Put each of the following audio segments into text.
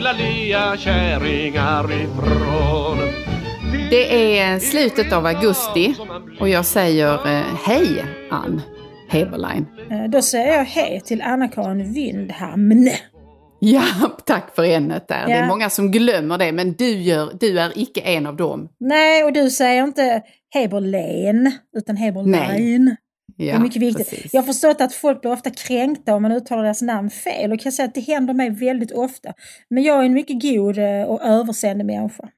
fula lea kärringar ifrån? Det är slutet av augusti och jag säger eh, hej Ann Heberlein. Eh, Då säger jag hej till Anna-Karin Wyndhamn. Ja, tack för ämnet där. Det är Ja. många som glömmer det, men du, gör, du är icke en av dem. Nej, och du säger inte Heberlein, utan Heberlein. Ja, det är mycket viktigt. precis. Jag har förstått att folk blir ofta kränkta om man uttalar deras namn fel. Och kan säga att det händer mig väldigt ofta. Men jag är en mycket god eh, och överseende människa.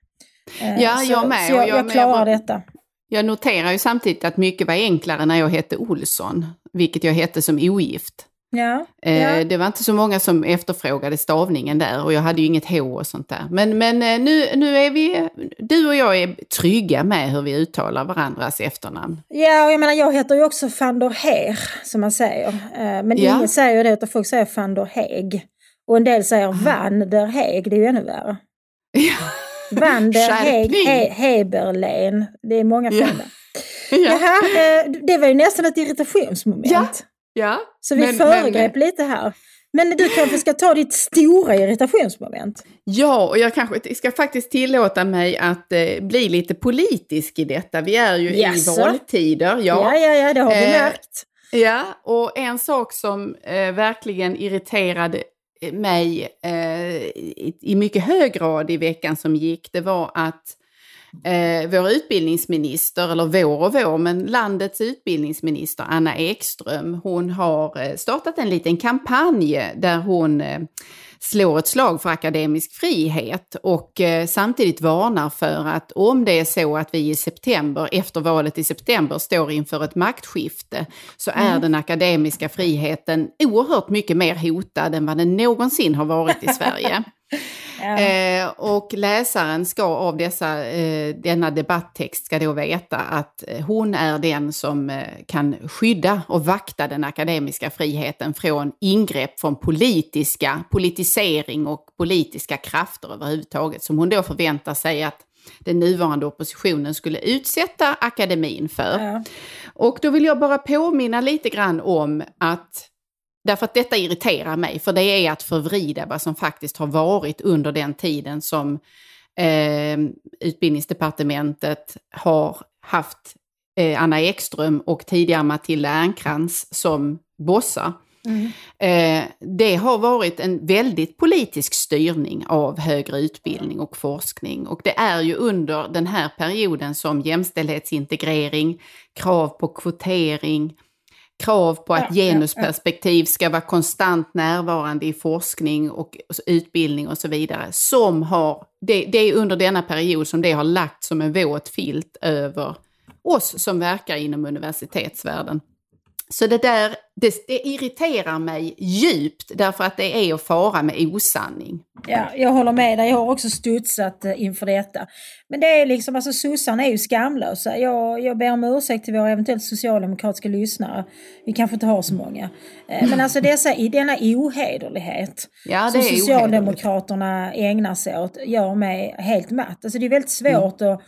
Eh, Ja, så, jag med. Så jag, jag jag klarar Jag- detta. Jag noterar ju samtidigt att mycket var enklare när jag hette Olsson, vilket jag hette som ogift. Ja, Eh, ja. Det var inte så många som efterfrågade stavningen där och jag hade ju inget H och sånt där. Men, men eh, nu, nu är vi, du och jag är trygga med hur vi uttalar varandras efternamn. ja, och jag menar jag heter ju också van der Heer, som man säger. Eh, Men Ja. ingen säger det, utan folk säger van der Heeg. Och en del säger van der Heeg, det är ju ännu värre. Van der Skärpning. He. Det är många Ja. fel där. Ja. Jaha, det var ju nästan ett irritationsmoment. Ja, ja. Så vi Men- föregrep men- lite här. Men du kanske ska ta ditt stora irritationsmoment? Ja, och jag kanske ska faktiskt tillåta mig att eh, bli lite politisk i detta. Vi är ju Jaså? i valtider. Ja, ja, ja, det har vi Eh, märkt. Ja, och en sak som eh, verkligen irriterade eh, mig eh, i, i mycket hög grad i veckan som gick, det var att eh, vår utbildningsminister, eller vår och vår, men landets utbildningsminister Anna Ekström, hon har eh, startat en liten kampanj där hon eh, slår ett slag för akademisk frihet och eh, samtidigt varnar för att om det är så att vi i september, efter valet i september, står inför ett maktskifte så är den akademiska friheten oerhört mycket mer hotad än vad den någonsin har varit i Sverige. Ja. Eh, och läsaren ska av dessa, eh, denna debatttext ska då veta att eh, hon är den som eh, kan skydda och vakta den akademiska friheten från ingrepp från politiska, politisering och politiska krafter överhuvudtaget som hon då förväntar sig att den nuvarande oppositionen skulle utsätta akademin för. Ja. Och då vill jag bara påminna lite grann om att Därför att detta irriterar mig, för det är att förvrida vad som faktiskt har varit under den tiden som eh, utbildningsdepartementet har haft eh, Anna Ekström och tidigare Matilda Ernkrans som bossar. Eh, det har varit en väldigt politisk styrning av högre utbildning och forskning. Och det är ju under den här perioden som jämställdhetsintegrering, krav på kvotering, krav på att Ja, genusperspektiv ska vara konstant närvarande i forskning och utbildning och så vidare. Som har, det, det är under denna period som det har lagt som en våt filt över oss som verkar inom universitetsvärlden. Så det där, det, det irriterar mig djupt därför att det är att fara med osanning. Ja, jag håller med dig. Jag har också studsat eh, inför detta. Men det är liksom, alltså sossarna är ju skamlösa. Jag, jag ber om ursäkt till våra eventuellt socialdemokratiska lyssnare. Vi kanske inte har så många. Eh, Men alltså dessa, denna ohederlighet Ja, som. Socialdemokraterna ägnar sig åt gör mig helt matt. Alltså det är väldigt svårt Mm. att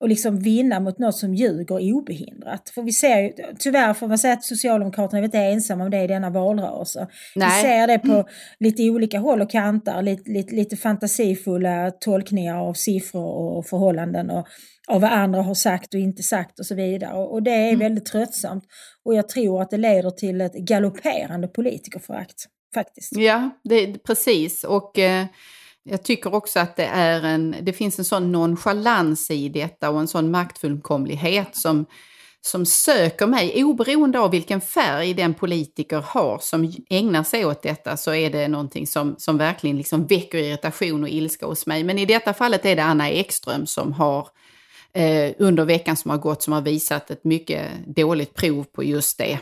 och liksom vinna mot något som ljuger obehindrat. För vi ser ju, tyvärr får man säga att Socialdemokraterna är inte ensamma om det i denna valrörelse. Vi Nej. ser det på lite olika håll och kanter, lite, lite, lite fantasifulla tolkningar av siffror och förhållanden och av vad andra har sagt och inte sagt och så vidare. Och, det är väldigt tröttsamt. Och jag tror att det leder till ett galopperande politikerförakt. Faktiskt. Ja, det, precis. Och eh, jag tycker också att det, är en, det finns en sån nonchalans i detta och en sån maktfullkomlighet som, som söker mig. Oberoende av vilken färg den politiker har som ägnar sig åt detta så är det någonting som, som verkligen liksom väcker irritation och ilska hos mig. Men i detta fallet är det Anna Ekström som har eh, under veckan som har gått som har visat ett mycket dåligt prov på just det.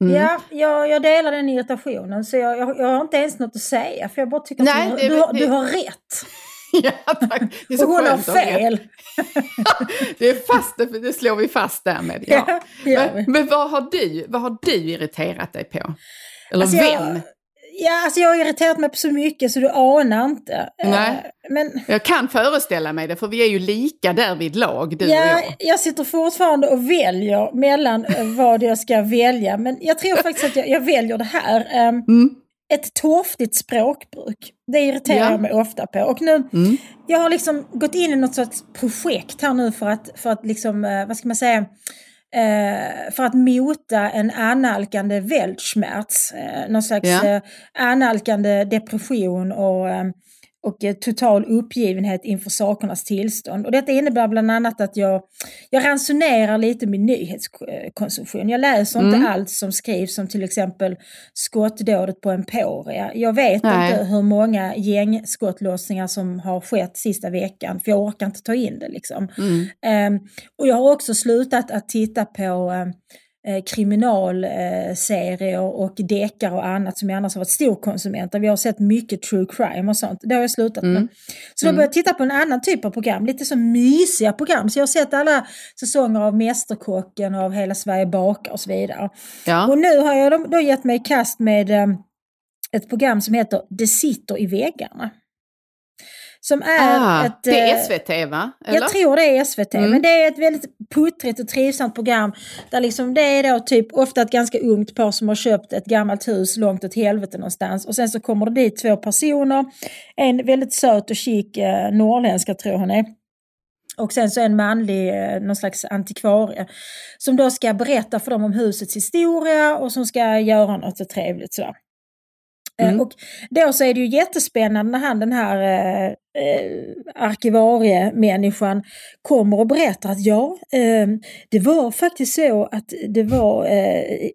Mm. Ja, jag, jag delar den irritationen så jag, jag, jag har inte ens något att säga för jag bara tycker Nej, att det- du, du, har, det- du har rätt. ja, tack. Det är så Och hon har fel. Det, är fast, det, det slår vi fast därmed. Ja. Ja, det men men vad, har du, vad har du irriterat dig på? Eller Alltså, vem? Ja, alltså jag har irriterat mig på så mycket så du anar inte. Nej. Eh, Men Jag kan föreställa mig det, för vi är ju lika där vid lag, du och ja, jag. jag sitter fortfarande och väljer mellan eh, vad jag ska välja. Men jag tror faktiskt att jag, jag väljer det här. Ehm, Mm. Ett torftigt språkbruk. Det irriterar Ja. jag mig ofta på. Och nu, Mm. jag har liksom gått in i något sorts projekt här nu för att, för att liksom, eh, vad ska man säga, eh, för att mota en annalkande Weltschmerz. Eh, någon slags Ja. eh, annalkande depression och, eh, och eh, total uppgivenhet inför sakernas tillstånd. Och detta innebär bland annat att jag, jag ransonerar lite min nyhetskonsumtion. Jag läser Mm. inte allt som skrivs som till exempel skottdådet på Emporia. Jag vet Nej. inte hur många gängskottlossningar som har skett sista veckan för jag orkar inte ta in det. Liksom. Mm. Ehm, och jag har också slutat att titta på eh, kriminalserier och deckare och annat som jag annars har varit stor konsument av. Vi har sett mycket true crime och sånt. Det har jag slutat med. Mm. Så då har jag börjat titta på en annan typ av program, lite så mysiga program. Så jag har sett alla säsonger av Mästerkocken och av Hela Sverige bakar och så vidare. Ja. Och nu har jag då- då gett mig i kast med eh, ett program som heter Det sitter i väggarna. Som är ah, ett... det är eh, SVT, va? Eller? jag tror det är SVT, Mm. men det är ett väldigt puttrigt och trivsamt program. Där liksom det är då typ ofta ett ganska ungt par som har köpt ett gammalt hus långt åt helvete någonstans. Och sen så kommer det dit två personer. En väldigt söt och chic eh, norrländska tror hon är. Och sen så en manlig, eh, någon slags antikvarie. Som då ska berätta för dem om husets historia och som ska göra något så trevligt sådär. Eh, Mm. Och då så är det ju jättespännande när han den här eh, eh, arkivariemänniskan kommer och berättar att ja, eh, det var faktiskt så att det var eh,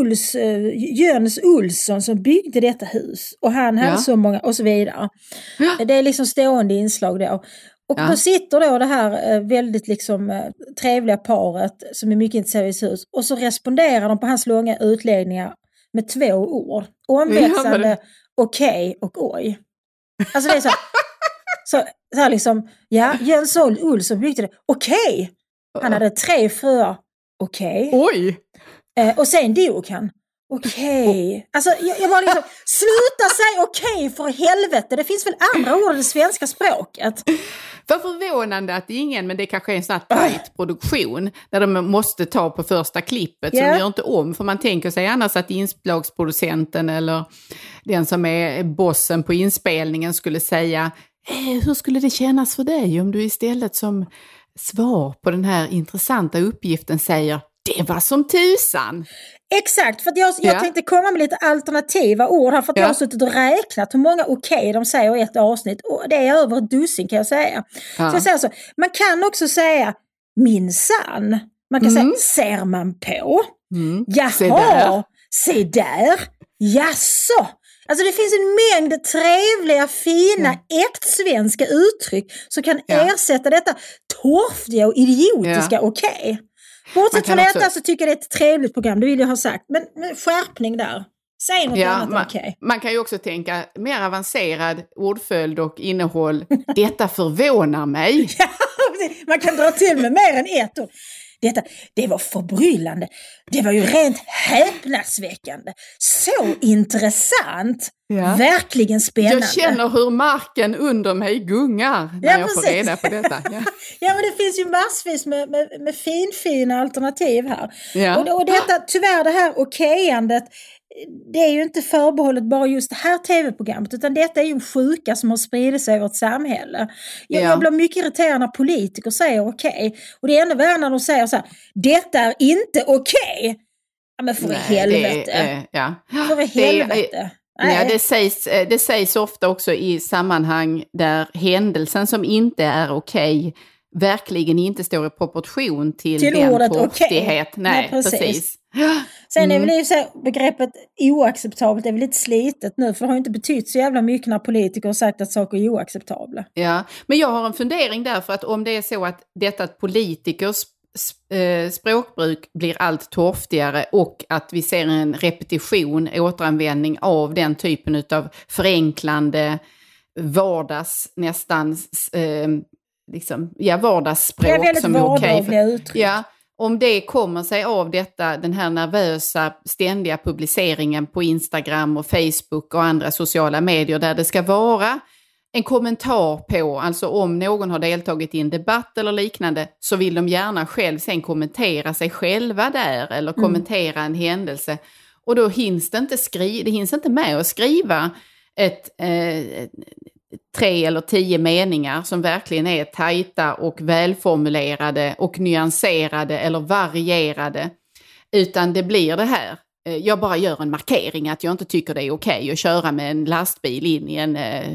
Uls, eh, Jöns Olsson som byggde detta hus och han hade Ja. så många och så vidare. Ja. Det är liksom stående inslag då. Och Ja. då sitter då det här eh, väldigt liksom eh, trevliga paret som är mycket intresserade av hus och så responderar de på hans långa utläggningar med två ord. Omväxlande Ja, okej och oj. Alltså det är så, så, så här liksom, ja, Jöns Olsson byggde det, okej. Han hade tre fruar, okej. Oj! Eh, och sen dog han. Okej. Alltså jag, jag bara liksom, sluta säga okej för helvete. Det finns väl andra ord i det svenska språket. Vad förvånande att ingen, men det kanske är en sån här tight produktion, där de måste ta på första klippet, Ja. de gör inte om, för man tänker sig annars att inslagsproducenten eller den som är bossen på inspelningen skulle säga eh, hur skulle det kännas för dig om du istället som svar på den här intressanta uppgiften säger det var som tusan. Exakt, för att jag, jag Ja. tänkte komma med lite alternativa ord här för att Ja. jag har suttit och räknat hur många okej de säger i ett avsnitt och det är över ett dussin kan jag säga. Ja. Så jag säger så, man kan också säga minsann. Man kan Mm. säga ser man på. Mm. Jaha, Se där. se där. Jaså. Alltså det finns en mängd trevliga, fina, äktsvenska uttryck som kan Ja. ersätta detta torftiga och idiotiska Ja. okej. Man Bortsett från detta också- så tycker jag det är ett trevligt program, det vill jag ha sagt. Men, men skärpning där. Säg något Ja, annat man, okej. man kan ju också tänka mer avancerad ordföljd och innehåll. Detta förvånar mig. Man kan dra till med mer än ett ord. Detta, det var förbryllande. Det var ju rent häpnadsväckande. Så intressant. Ja. Verkligen spännande. Jag känner hur marken under mig gungar när Ja, jag får precis. reda på detta. Ja. Ja men det finns ju massvis med, med, med finfina alternativ här. Ja. Och, och detta, tyvärr det här okejandet, det är ju inte förbehållet bara just det här tv-programmet utan detta är ju en sjuka som har spridit sig i vårt samhälle. Jag, Ja. jag blir mycket irriterad när politiker säger okej. Och det är ännu värre när de säger så här, detta är inte okej. Ja men för Nej, helvete. Det, är, eh, ja. för det är-. Nej. Ja, det, sägs, eh, det sägs ofta också i sammanhang där händelsen som inte är okej verkligen inte står i proportion till, Till den ordet torftighet. Nej, Ja, precis. precis. Sen är Mm. väl i sig begreppet oacceptabelt är väl lite slitet nu för det har ju inte betytt så jävla mycket när politiker har sagt att saker är oacceptabla. Ja, men jag har en fundering där för att om det är så att detta att politikers eh, språkbruk blir allt torftigare och att vi ser en repetition, återanvändning av den typen av förenklande vardags, nästan eh, liksom, ja, vardagsspråk Det är väldigt som är vardagliga uttryck. Ja, om det kommer sig av detta, den här nervösa ständiga publiceringen på Instagram och Facebook och andra sociala medier där det ska vara en kommentar på, alltså om någon har deltagit i en debatt eller liknande, så vill de gärna själv sen kommentera sig själva där eller kommentera en händelse. Och då hinns det inte, skri det hinns inte med att skriva ett, eh, tre eller tio meningar som verkligen är tajta och välformulerade och nyanserade eller varierade. Utan det blir det här. eh, Jag bara gör en markering att jag inte tycker det är okej att köra med en lastbil in i en, eh,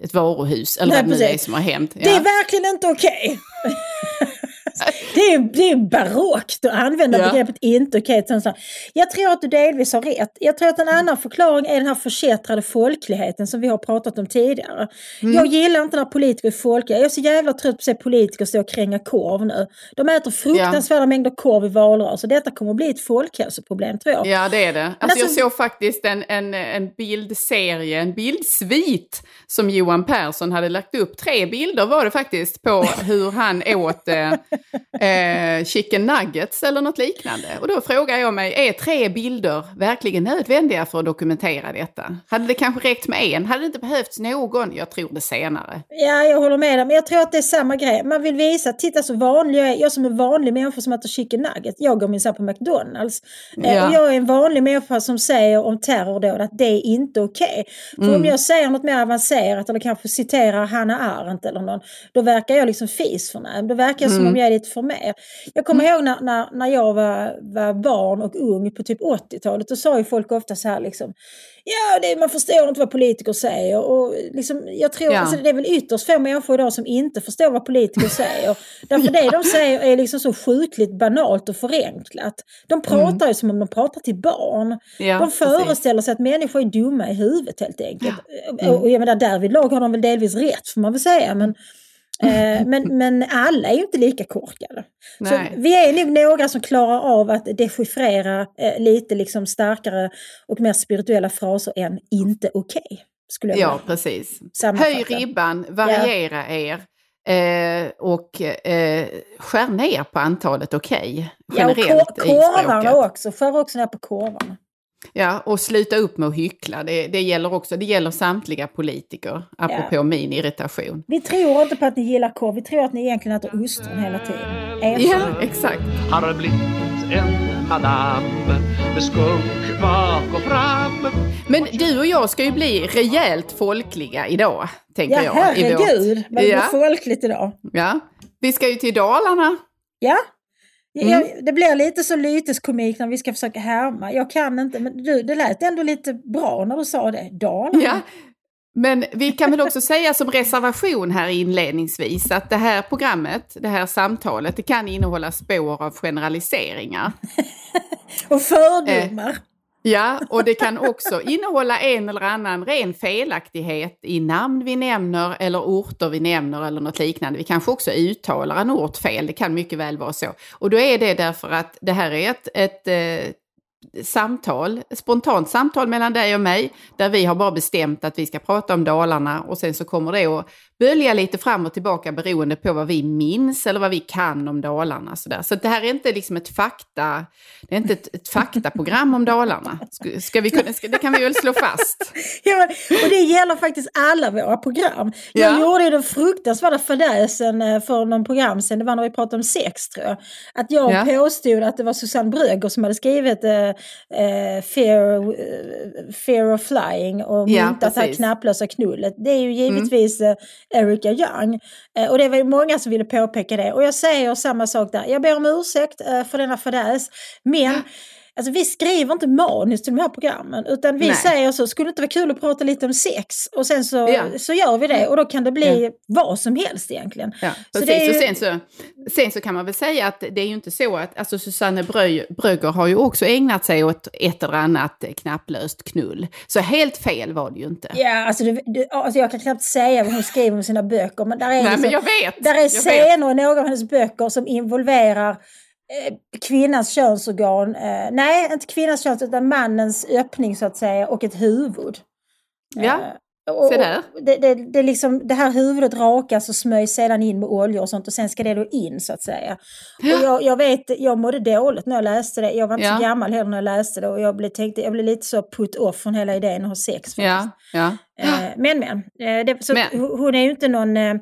ett, varuhus eller Nej, vad det nu är som har hänt. Det är verkligen inte okej. det, är, det är barockt att använda Ja. begreppet inte okej. sån- Jag tror att du delvis har rätt. Jag tror att en annan förklaring är den här förkättrade folkligheten som vi har pratat om tidigare. Mm. Jag gillar inte när politiker är folkliga. Jag är så jävla trött på att se politiker stå och kränga korv nu. De äter fruktansvärda mängder korv i valrörelser. Detta kommer att bli ett folkhälsoproblem tror jag. Ja, det är det. Alltså, jag alltså- såg faktiskt en, en, en bildserie, en bildsvit som Johan Persson hade lagt upp. Tre bilder var det faktiskt på hur han åt eh, eh, chicken nuggets eller något liknande. Och då frågar jag mig, är tre bilder verkligen nödvändiga för att dokumentera detta? Hade det kanske räckt med en? Hade det inte behövts någon? Jag tror det senare. Ja, jag håller med dig. Men jag tror att det är samma grej. Man vill visa, titta så vanlig jag är. Jag som är vanlig människa som äter chicken nuggets. Jag går minsann på McDonalds. Eh, Ja. Och jag är en vanlig människa som säger om terrordåd att det är inte okej. För Mm. om jag säger något mer avancerat eller kanske citerar Hanna Arendt eller någon. Då verkar jag liksom fisförnäm. Då verkar jag som Mm. om jag lite för mer. Jag kommer ihåg när, när, när jag var, var barn och ung på typ 80-talet. Då sa ju folk ofta så här liksom. Ja, det, man förstår inte vad politiker säger. Och liksom, jag tror, Ja. alltså, det är väl ytterst få människor idag som inte förstår vad politiker säger. Därför det de säger är liksom så sjukligt banalt och förenklat. De pratar ju som om de pratar till barn. Mm. Ja, de precis. föreställer sig att människor är dumma i huvudet helt enkelt. Och, och jag menar, därvidlag har de väl delvis rätt får man väl säga. Men, men, men alla är ju inte lika korkade. Så vi är nog några som klarar av att dechiffrera eh, lite liksom starkare och mer spirituella fraser än inte okej. skulle jag Ja, precis. Höj ribban, variera er. Eh, och eh, skär ner på antalet okej. Ja, och kor- korvarna också. Skär också ner på korvarna. Ja, och sluta upp med att hyckla. Det, det gäller också, det gäller samtliga politiker, apropå min irritation. Vi tror inte på att ni gillar korv. Vi tror att ni egentligen äter ostron hela tiden. Erkänn. Ja, exakt. har blivit en madam med skunk bak och fram. Men du och jag ska ju bli rejält folkliga idag, tänker Ja, jag. i vårt- herregud vad det Ja. folkligt idag. Ja, vi ska ju till Dalarna. Ja. Mm. Jag, det blir lite så lyteskomik när vi ska försöka härma. Jag kan inte, men du, det lät ändå lite bra när du sa det. Dalarna. Ja. Men vi kan väl också säga som reservation här inledningsvis att det här programmet, det här samtalet, det kan innehålla spår av generaliseringar. Och fördomar. Ja, och det kan också innehålla en eller annan ren felaktighet i namn vi nämner eller orter vi nämner eller något liknande. Vi kanske också uttalar en ort fel, det kan mycket väl vara så. Och då är det därför att det här är ett, ett eh, samtal, spontant samtal mellan dig och mig, där vi har bara bestämt att vi ska prata om Dalarna och sen så kommer det att bölja lite fram och tillbaka beroende på vad vi minns eller vad vi kan om Dalarna. Så, där. så det här är inte liksom ett fakta, det är inte ett, ett faktaprogram om Dalarna. Ska, ska vi kunna, ska, det kan vi väl slå fast. Ja, och det gäller faktiskt alla våra program. Jag Ja. gjorde ju den fruktansvärda fadäsen eh, för någon program sen, det var när vi pratade om sex tror jag. Att jag Ja. påstod att det var Susanne Brögger som hade skrivit eh, eh, fear, eh, fear of flying och Ja, myntat det här knapplösa knullet. Det är ju givetvis eh, Erika Young. Eh, och det var ju många som ville påpeka det. Och jag säger samma sak där. Jag ber om ursäkt för denna fadäs. Men Alltså vi skriver inte manus till de här programmen utan vi Nej. säger så, skulle det inte vara kul att prata lite om sex? Och sen så, Ja. så gör vi det och då kan det bli vad som helst egentligen. Ja, Så precis. ju- Och sen så, sen så kan man väl säga att det är ju inte så att, alltså Susanne Brögger har ju också ägnat sig åt ett eller annat knapplöst knull. Så helt fel var det ju inte. Ja, alltså, det, det, alltså jag kan knappt säga vad hon skriver om sina böcker men där är, Nej, liksom, men jag vet. där är jag scener i några av hennes böcker som involverar kvinnans könsorgan. Eh, nej, inte kvinnans könsorgan utan mannens öppning så att säga och ett huvud. Ja. Och, Det, det, det, är liksom, det här huvudet rakas och smörjs sedan in med olja och sånt och sen ska det då in så att säga. Och jag, jag vet, jag mådde dåligt när jag läste det. Jag var inte Ja. så gammal heller när jag läste det och jag blev, tänkte, jag blev lite så put off från hela idén att ha sex. Ja, ja. Eh, Men men, eh, det, så Men. hon är ju inte någon, eh,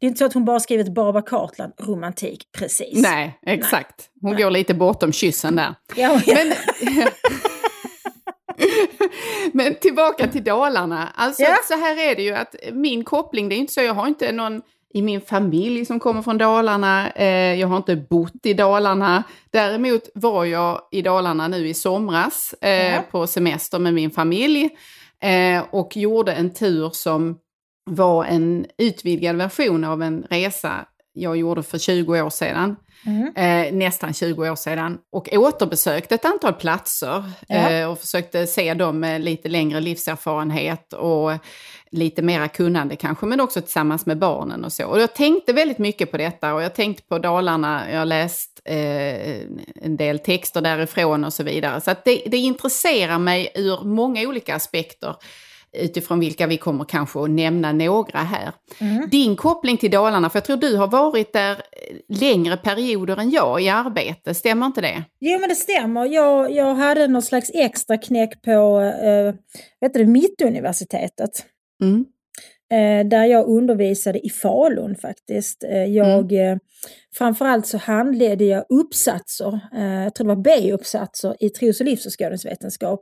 det är inte så att hon bara skrivit Barbara Cartland romantik precis. Nej, exakt. Hon går lite bortom kyssen där. Ja, ja. Men, men tillbaka till Dalarna. Alltså Ja. så här är det ju att min koppling, det är inte så, jag har inte någon i min familj som kommer från Dalarna. Eh, jag har inte bott i Dalarna. Däremot var jag i Dalarna nu i somras eh, Ja. på semester med min familj eh, och gjorde en tur som var en utvidgad version av en resa jag gjorde för 20 år sedan. Mm. Eh, nästan 20 år sedan. Och återbesökte ett antal platser Ja. eh, och försökte se dem med lite längre livserfarenhet och lite mera kunnande kanske, men också tillsammans med barnen och så. Och jag tänkte väldigt mycket på detta och jag tänkte på Dalarna, jag har läst eh, en del texter därifrån och så vidare. Så det, det intresserar mig ur många olika aspekter utifrån vilka vi kommer kanske att nämna några här. Mm. Din koppling till Dalarna, för jag tror du har varit där längre perioder än jag i arbete, stämmer inte det? Jo men det stämmer. Jag, jag hade någon slags extra knäck på eh, vet du, Mittuniversitetet. Mm. Eh, där jag undervisade i Falun faktiskt. Eh, jag, eh, framförallt så handledde jag uppsatser, eh, jag tror det var B-uppsatser i tros och livsåskådningsvetenskap.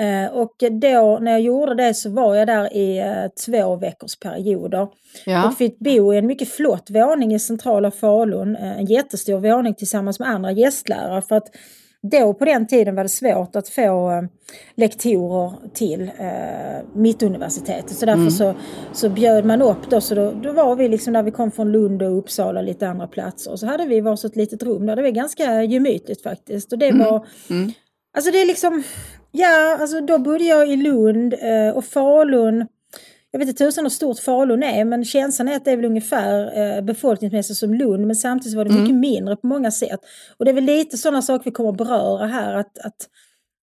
Eh, och då när jag gjorde det så var jag där i eh, två veckors perioder. Ja. Och fick bo i en mycket flott våning i centrala Falun. eh, En jättestor våning tillsammans med andra gästlärare. För att då på den tiden var det svårt att få lektorer till eh, Mittuniversitetet. Så därför så, så bjöd man upp då. Så då, då var vi liksom där vi kom från Lund och Uppsala och lite andra platser. Och så hade vi varsitt litet rum där. Det var ganska gemytligt faktiskt. Och det var... Mm. Alltså det är liksom... Ja, alltså då bodde jag i Lund eh, och Falun. Jag vet inte tusan hur stort Falun är, men känslan är att det är väl ungefär eh, befolkningsmässigt som Lund, men samtidigt var det mycket mindre på många sätt. Och det är väl lite sådana saker vi kommer att beröra här, att, att,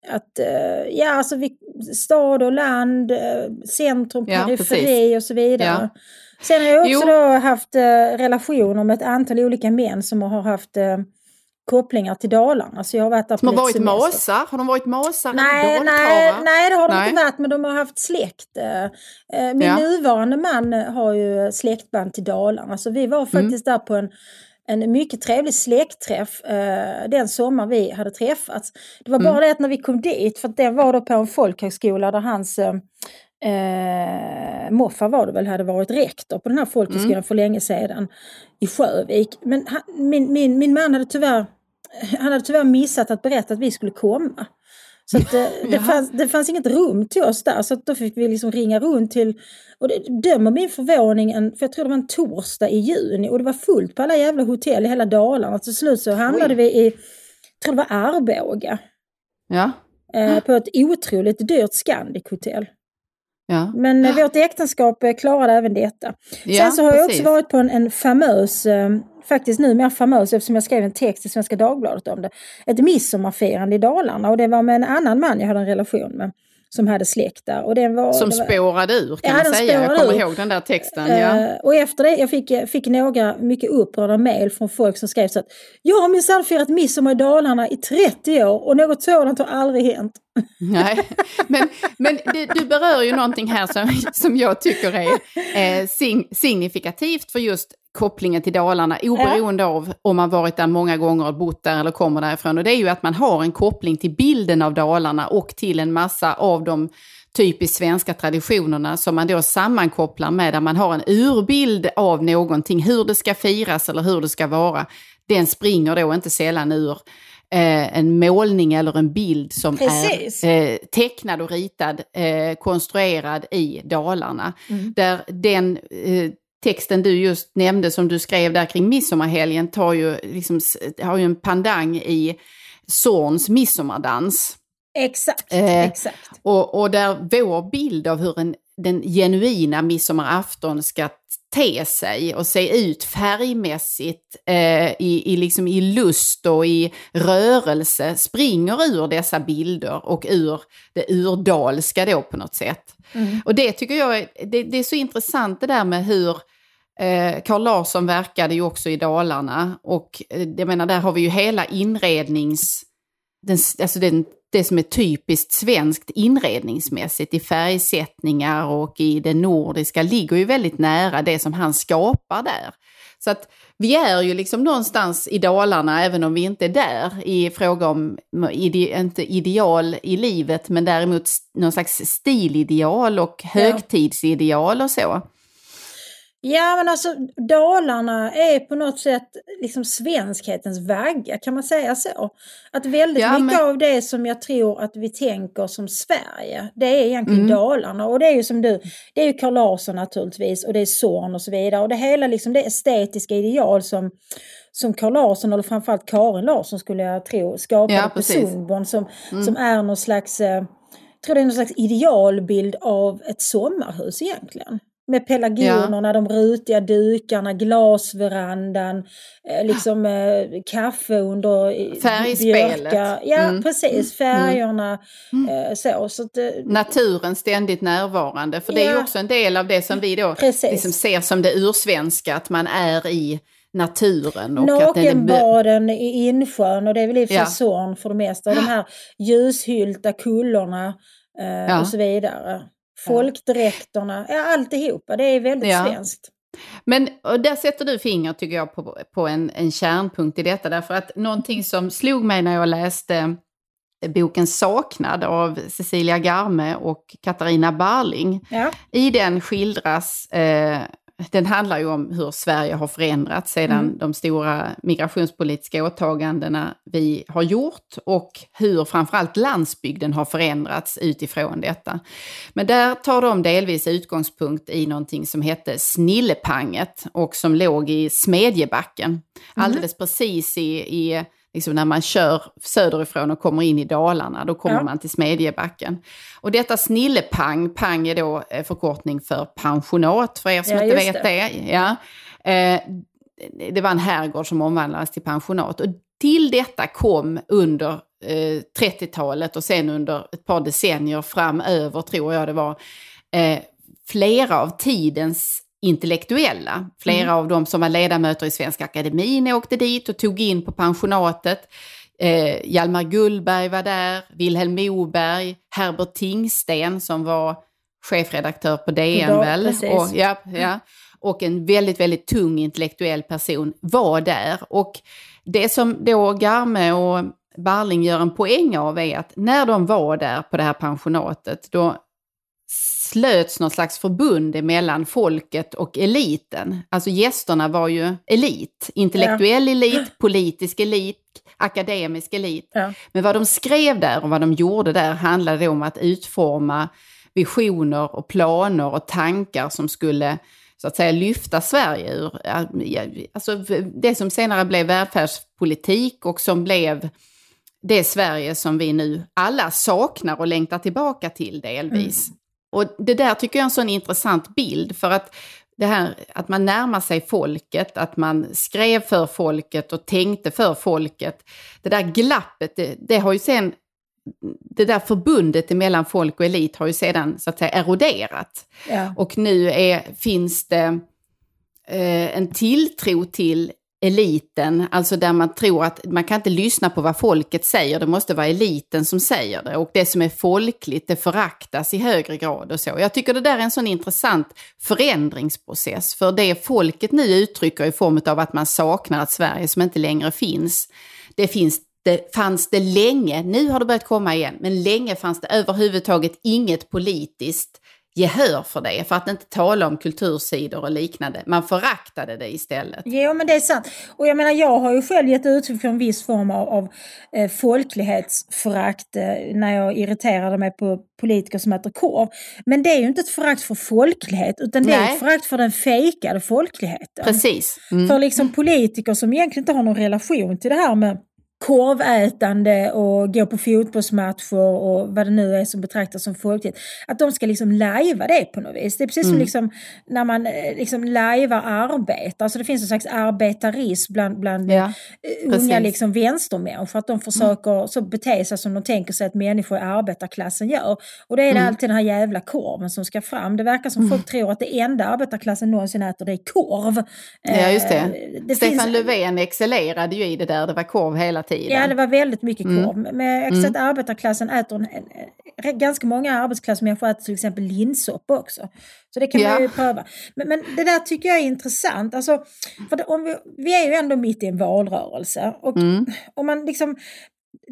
att eh, ja, alltså vi, stad och land, centrum, Ja, periferi precis. och så vidare. Ja. Sen har jag också haft eh, relationer med ett antal olika män som har haft eh, kopplingar till Dalarna. Så jag har varit där Som har varit masar? Har de varit masar Nej, nej, nej, det har de Nej. inte varit, men de har haft släkt. Eh, eh, Min Ja. nuvarande man har ju släktband till Dalarna, så vi var faktiskt där på en, en mycket trevlig släktträff eh, den sommar vi hade träffats. Det var bara det att när vi kom dit, för det var då på en folkhögskola där hans eh, Eh, Moffa var det väl, hade varit rektor på den här folkhögskolan för länge sedan i Sjövik. Men han, min, min, min man hade tyvärr, han hade tyvärr missat att berätta att vi skulle komma. Så att, eh, det, fanns, det fanns inget rum till oss där så då fick vi liksom ringa runt till, och det dömer min förvåning, en, för jag tror det var en torsdag i juni och det var fullt på alla jävla hotell i hela Dalarna. Till slut så hamnade vi i, jag tror det var Arboga, Ja, eh, på ett otroligt dyrt Scandic-hotell. ja. Men eh, vårt äktenskap eh, klarade även detta. ja Sen så har jag precis. också varit på en, en famös, eh, faktiskt nu mer famös eftersom jag skrev en text i Svenska Dagbladet om det, ett midsommarfirande i Dalarna och det var med en annan man jag hade en relation med som hade släkt där. Och det var, Som det var, spårade ur kan Ja, man den säga. Jag kommer ur. ihåg den där texten. Ja. Eh, och efter det, jag fick, fick några mycket upprörda mejl från folk som skrev så att jag har minsann firat midsommar i Dalarna i 30 år och något sådant har aldrig hänt. Nej, men, men du, du berör ju någonting här som, som jag tycker är eh, sign, signifikativt för just kopplingen till Dalarna, oberoende av om man varit där många gånger och bott där eller kommer därifrån. Och det är ju att man har en koppling till bilden av Dalarna och till en massa av de typiskt svenska traditionerna som man då sammankopplar med, där man har en urbild av någonting, hur det ska firas eller hur det ska vara. Den springer då inte sällan ur eh, en målning eller en bild som Precis. är eh, tecknad och ritad, eh, konstruerad i Dalarna. Där den eh, texten du just nämnde som du skrev där kring midsommarhelgen tar ju, liksom, har ju en pandang i Zorns midsommardans. Exakt, Eh, exakt. Och, och där vår bild av hur en, den genuina midsommarafton ska te sig och se ut färgmässigt eh, i, i, liksom i lust och i rörelse springer ur dessa bilder och ur det urdalska då på något sätt. Mm. Och det tycker jag är, det, det, är så intressant det där med hur Carl Larsson verkade ju också i Dalarna och eh, jag menar där har vi ju hela inrednings den, alltså den det som är typiskt svenskt inredningsmässigt i färgsättningar och i det nordiska ligger ju väldigt nära det som han skapar där. Så att vi är ju liksom någonstans i Dalarna, även om vi inte är där, i fråga om, ide, inte ideal i livet, men däremot någon slags stilideal och högtidsideal och så. Ja men alltså Dalarna är på något sätt liksom svenskhetens vagga, kan man säga så? Att väldigt ja, mycket men... av det som jag tror att vi tänker som Sverige, det är egentligen mm. Dalarna. Och det är ju som du, det är ju Carl Larsson naturligtvis och det är Zorn och så vidare. Och det hela liksom det estetiska ideal som som Carl Larsson, eller framförallt Karin Larsson skulle jag tro, skapade ja, på Sundborn som, mm. som är någon slags, eh, jag tror det är någon slags idealbild av ett sommarhus egentligen. Med pelargonerna, ja. de rutiga dukarna, glasverandan, eh, liksom eh, kaffe under Färgspelet. Björka. Ja, mm. precis. Mm. Färgerna. Mm. Eh, så, så att, eh, Naturen ständigt närvarande. För det ja. är ju också en del av det som vi då liksom ser som det ursvenska, att man är i naturen. Nakenbaden i insjön och det är väl i och ja. Zorn för det mesta. Och de här ljushyllta kullorna eh, ja. och så vidare folkdräkterna, ja alltihopa. Det är väldigt ja. svenskt. Men där sätter du fingret tycker jag på, på en, en kärnpunkt i detta. Därför att någonting som slog mig när jag läste boken Saknad av Cecilia Garme och Katarina Barling. Ja. I den skildras eh, den handlar ju om hur Sverige har förändrats sedan mm. de stora migrationspolitiska åtagandena vi har gjort och hur framförallt landsbygden har förändrats utifrån detta. Men där tar de delvis utgångspunkt i någonting som hette Snillepanget och som låg i Smedjebacken. Mm. Alldeles precis i, i liksom när man kör söderifrån och kommer in i Dalarna, då kommer ja. man till Smedjebacken. Och detta snillepang, pang är då eh, förkortning för pensionat för er som ja, inte vet det. det. Ja. Eh, det var en herrgård som omvandlades till pensionat. Och till detta kom under eh, 30-talet och sen under ett par decennier framöver, tror jag det var, eh, flera av tidens intellektuella. Flera mm. av dem som var ledamöter i Svenska Akademin åkte dit och tog in på pensionatet. Eh, Hjalmar Gullberg var där, Vilhelm Moberg, Herbert Tingsten som var chefredaktör på DN Idag, väl. Och, ja, ja, och en väldigt, väldigt tung intellektuell person var där. Och det som då Garme och Barling gör en poäng av är att när de var där på det här pensionatet, då slöts något slags förbund mellan folket och eliten. Alltså gästerna var ju elit, intellektuell ja. elit, politisk elit, akademisk elit. Ja. Men vad de skrev där och vad de gjorde där handlade om att utforma visioner och planer och tankar som skulle så att säga lyfta Sverige ur alltså det som senare blev välfärdspolitik och som blev det Sverige som vi nu alla saknar och längtar tillbaka till delvis. Mm. Och det där tycker jag är en sån intressant bild för att det här att man närmar sig folket, att man skrev för folket och tänkte för folket. Det där glappet, det, det har ju sen det där förbundet mellan folk och elit har ju sedan så att säga eroderat. Ja. Och nu är, finns det eh, en tilltro till eliten, alltså där man tror att man kan inte lyssna på vad folket säger, det måste vara eliten som säger det. Och det som är folkligt, det föraktas i högre grad och så. Jag tycker det där är en sån intressant förändringsprocess, för det folket nu uttrycker i form av att man saknar ett Sverige som inte längre finns, det finns det fanns det länge, nu har det börjat komma igen, men länge fanns det överhuvudtaget inget politiskt gehör för det, för att inte tala om kultursidor och liknande. Man föraktade det istället. Jo, men det är sant. Och jag menar, jag har ju själv gett uttryck för en viss form av, av eh, folklighetsförakt eh, när jag irriterade mig på politiker som äter korv. Men det är ju inte ett förakt för folklighet, utan det Nej. är ett förakt för den fejkade folkligheten. Precis. Mm. För liksom politiker som egentligen inte har någon relation till det här med korvätande och gå på fotbollsmatcher och vad det nu är som betraktas som folkligt. Att de ska liksom lajva det på något vis. Det är precis som Mm. liksom när man eh, liksom lajvar arbete. Alltså det finns en slags arbetarism bland, bland Ja, eh, precis. unga liksom vänstermänniskor. Att de försöker så bete sig som de tänker sig att människor i arbetarklassen gör. Och då är det Mm. alltid den här jävla korven som ska fram. Det verkar som folk tror att det enda arbetarklassen någonsin äter det är korv. Ja, just det. Eh, det Stefan finns- Löfven excellerade ju i det där, det var korv hela tiden. Ja, det var väldigt mycket Mm. korv. Men jag att arbetarklassen äter, en, en, ganska många arbetsklassmänniskor äter till exempel linssoppa också. Så det kan Ja. man ju pröva. Men, men det där tycker jag är intressant. Alltså, för det, om vi, vi är ju ändå mitt i en valrörelse. Och Mm. om man liksom,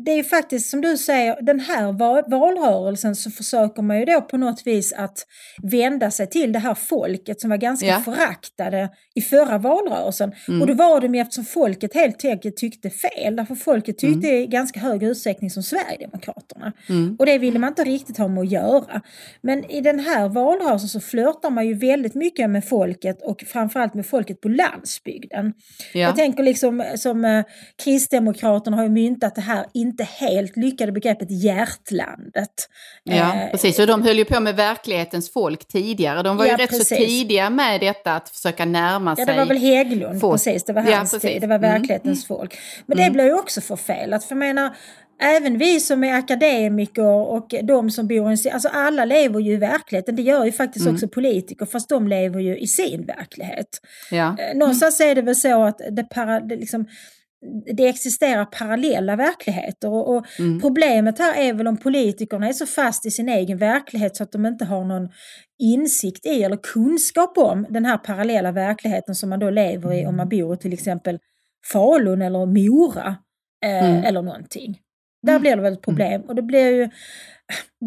det är ju faktiskt som du säger, den här va- valrörelsen så försöker man ju då på något vis att vända sig till det här folket som var ganska Ja. föraktade i förra valrörelsen. Mm. Och det var de ju eftersom folket helt enkelt tyckte fel. Därför folket tyckte Mm. i ganska hög utsträckning som Sverigedemokraterna. Mm. Och det ville man inte riktigt ha med att göra. Men i den här valrörelsen så flörtar man ju väldigt mycket med folket och framförallt med folket på landsbygden. Ja. Jag tänker liksom som eh, Kristdemokraterna har ju myntat det här inte helt lyckade begreppet hjärtlandet. Ja, Eh, precis. Och de höll ju på med verklighetens folk tidigare. De var ju Ja, rätt så precis. tidiga med detta att försöka närma Ja, sig. det var väl Hägglund, folk. precis. Det var Ja, hans precis. tid. Det var Mm. verklighetens folk. Men det blir ju också förfelat. För jag menar, även vi som är akademiker och de som bor i en... Alltså alla lever ju i verkligheten. Det gör ju faktiskt Mm. också politiker, fast de lever ju i sin verklighet. Ja. Eh, Någonstans är det väl så att det, para, det, liksom, det existerar parallella verkligheter. Och, och Mm. Problemet här är väl om politikerna är så fast i sin egen verklighet så att de inte har någon insikt i eller kunskap om den här parallella verkligheten som man då lever i om man bor i till exempel Falun eller Mora eh, Mm. eller någonting. Där blir det väl ett problem. Och det blir ju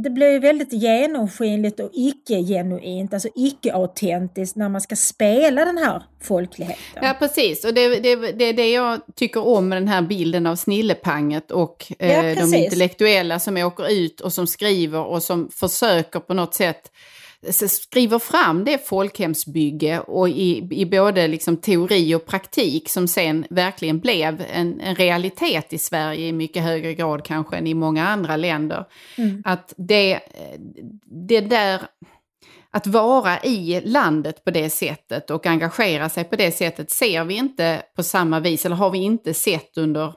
det blir ju väldigt genomskinligt och icke-genuint, alltså icke-autentiskt när man ska spela den här folkligheten. Ja, precis. Och det, det, det är det jag tycker om med den här bilden av snillepanget och eh, Ja, de intellektuella som åker ut och som skriver och som försöker på något sätt skriver fram det folkhemsbygge och i, i både liksom teori och praktik som sen verkligen blev en, en realitet i Sverige i mycket högre grad kanske än i många andra länder. Mm. Att det, det där att vara i landet på det sättet och engagera sig på det sättet ser vi inte på samma vis, eller har vi inte sett under,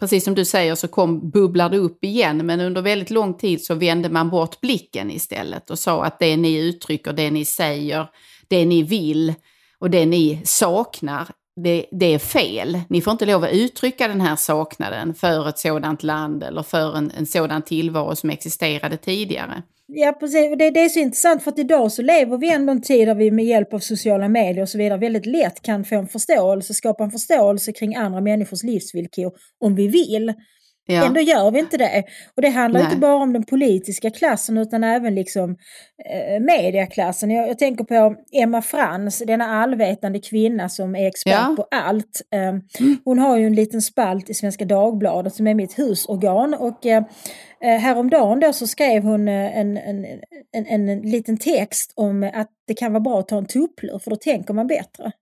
precis som du säger så kom, bubblar det upp igen, men under väldigt lång tid så vände man bort blicken istället och sa att det ni uttrycker, det ni säger, det ni vill och det ni saknar, det, det är fel. Ni får inte lov att uttrycka den här saknaden för ett sådant land eller för en, en sådan tillvaro som existerade tidigare. Ja, precis. Det, det är så intressant för att idag så lever vi ändå en tid där vi med hjälp av sociala medier och så vidare väldigt lätt kan få en förståelse, skapa en förståelse kring andra människors livsvillkor om vi vill. Ja. Ändå gör vi inte det. Och det handlar Nej. inte bara om den politiska klassen utan även liksom eh, mediaklassen. Jag, jag tänker på Emma Frans, denna allvetande kvinna som är expert Ja. på allt. Eh, hon har ju en liten spalt i Svenska Dagbladet som är mitt husorgan och eh, eh, häromdagen då så skrev hon eh, en, en, en, en liten text om att det kan vara bra att ta en tupplur för då tänker man bättre.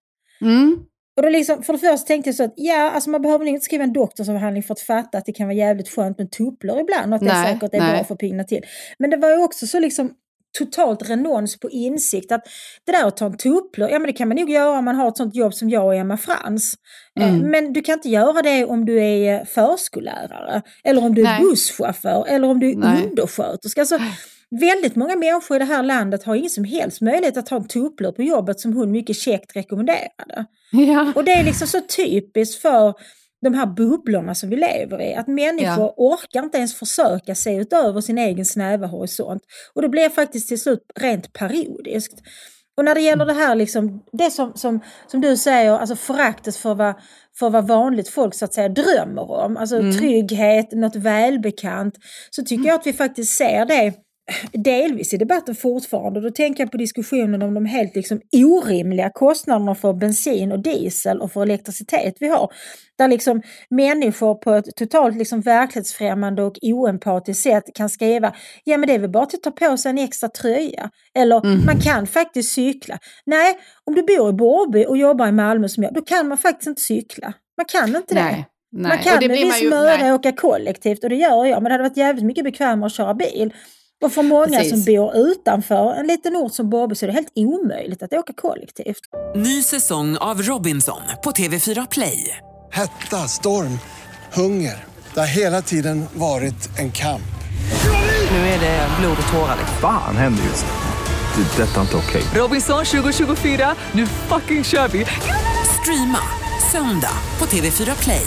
Mm. Och då liksom, för det första tänkte jag så att ja, alltså man behöver inte skriva en doktorsavhandling för att fatta att det kan vara jävligt skönt med tupplor ibland och att det Nej, säkert är nej. bra för att pigna till. Men det var ju också så liksom totalt renons på insikt att det där att ta en tupplur, ja men det kan man nog göra om man har ett sånt jobb som jag och Emma Frans. Eh, Mm. Men du kan inte göra det om du är förskollärare eller om du är Nej. busschaufför eller om du är Nej. undersköterska. Alltså, väldigt många människor i det här landet har ingen som helst möjlighet att ha en tupplur på jobbet som hon mycket käckt rekommenderade. Ja. Och det är liksom så typiskt för de här bubblorna som vi lever i. Att människor orkar inte ens försöka se utöver sin egen snäva horisont. Och det blir faktiskt till slut rent parodiskt. Och när det gäller det här, liksom, det som, som, som du säger, alltså föraktet för vad, för vad vanligt folk så att säga drömmer om, alltså trygghet, något välbekant, så tycker jag att vi faktiskt ser det delvis i debatten fortfarande. Då tänker jag på diskussionen om de helt liksom orimliga kostnaderna för bensin och diesel och för elektricitet vi har. Där liksom människor på ett totalt liksom verklighetsfrämmande och oempatiskt sätt kan skriva ja men det är väl bara att ta på sig en extra tröja. Eller man kan faktiskt cykla. Nej, om du bor i Borrby och jobbar i Malmö som jag, då kan man faktiskt inte cykla. Man kan inte det. Nej. Nej. Man kan Och det med viss möda nej. åka kollektivt och det gör jag. Men det hade varit jävligt mycket bekvämare att köra bil. Och för många Precis. som bor utanför en liten ort som Bobby så är det helt omöjligt att åka kollektivt. Ny säsong av Robinson på TV4 Play. Hetta, storm, hunger. Det har hela tiden varit en kamp. Nu är det blod och tårar. Fan händer just nu. Det. Detta är inte okej. Robinson 2024, nu fucking kör vi! Streama söndag på TV4 Play.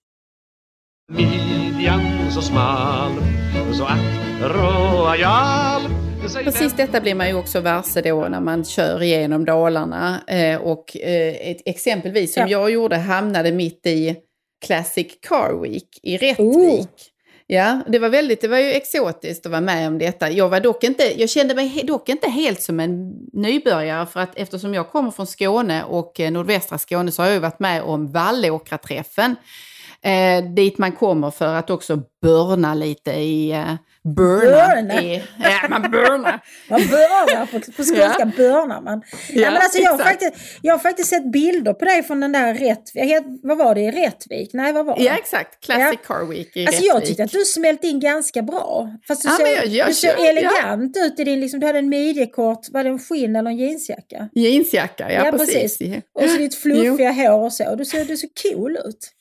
Midjan så smal Så ack royal Precis detta blir man ju också varse då när man kör igenom Dalarna. Eh, och eh, ett, exempelvis som Ja. jag gjorde hamnade mitt i Classic Car Week i Rättvik. Oh. Ja, det var väldigt, det var ju exotiskt att vara med om detta. Jag var dock inte, jag kände mig he- dock inte helt som en nybörjare för att eftersom jag kommer från Skåne och eh, nordvästra Skåne så har jag ju varit med om Vallåkraträffen. Eh, dit man kommer för att också burna lite i... Eh, burna. Burna? I, ja, man burnar. Man börnar, på, på skånska Ja. börnar man. Ja, men alltså, jag, har faktiskt, jag har faktiskt sett bilder på dig från den där Rättvik. Vad var det? Rättvik? Nej, vad var det? Ja, exakt. Classic Ja. Car Week i Alltså jag Rättvik. tyckte att du smälte in ganska bra. Fast du Ja, såg, jag- jag du såg ja. elegant ut i din, liksom, du hade en midjekort, var det en skinn eller en jeansjacka? Jeansjacka, ja, Ja, precis. precis. Och så ditt fluffiga hår och så. Du såg, du såg cool ut.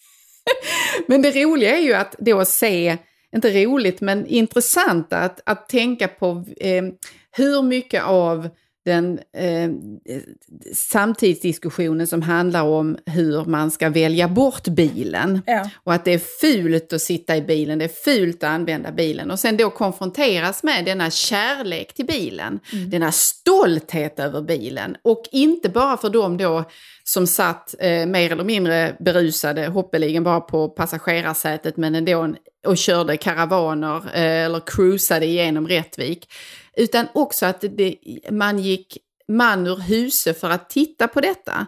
Men det roliga är ju att då se, inte roligt men intressant att, att tänka på eh, hur mycket av den eh, samtidsdiskussionen som handlar om hur man ska välja bort bilen. Ja. Och att det är fult att sitta i bilen, det är fult att använda bilen. Och sen då konfronteras med denna kärlek till bilen, denna stolthet över bilen. Och inte bara för dem då som satt eh, mer eller mindre berusade, hoppeligen bara på passagerarsätet, men ändå och körde karavaner eh, eller cruisade igenom Rättvik. Utan också att det, man gick man ur huse för att titta på detta.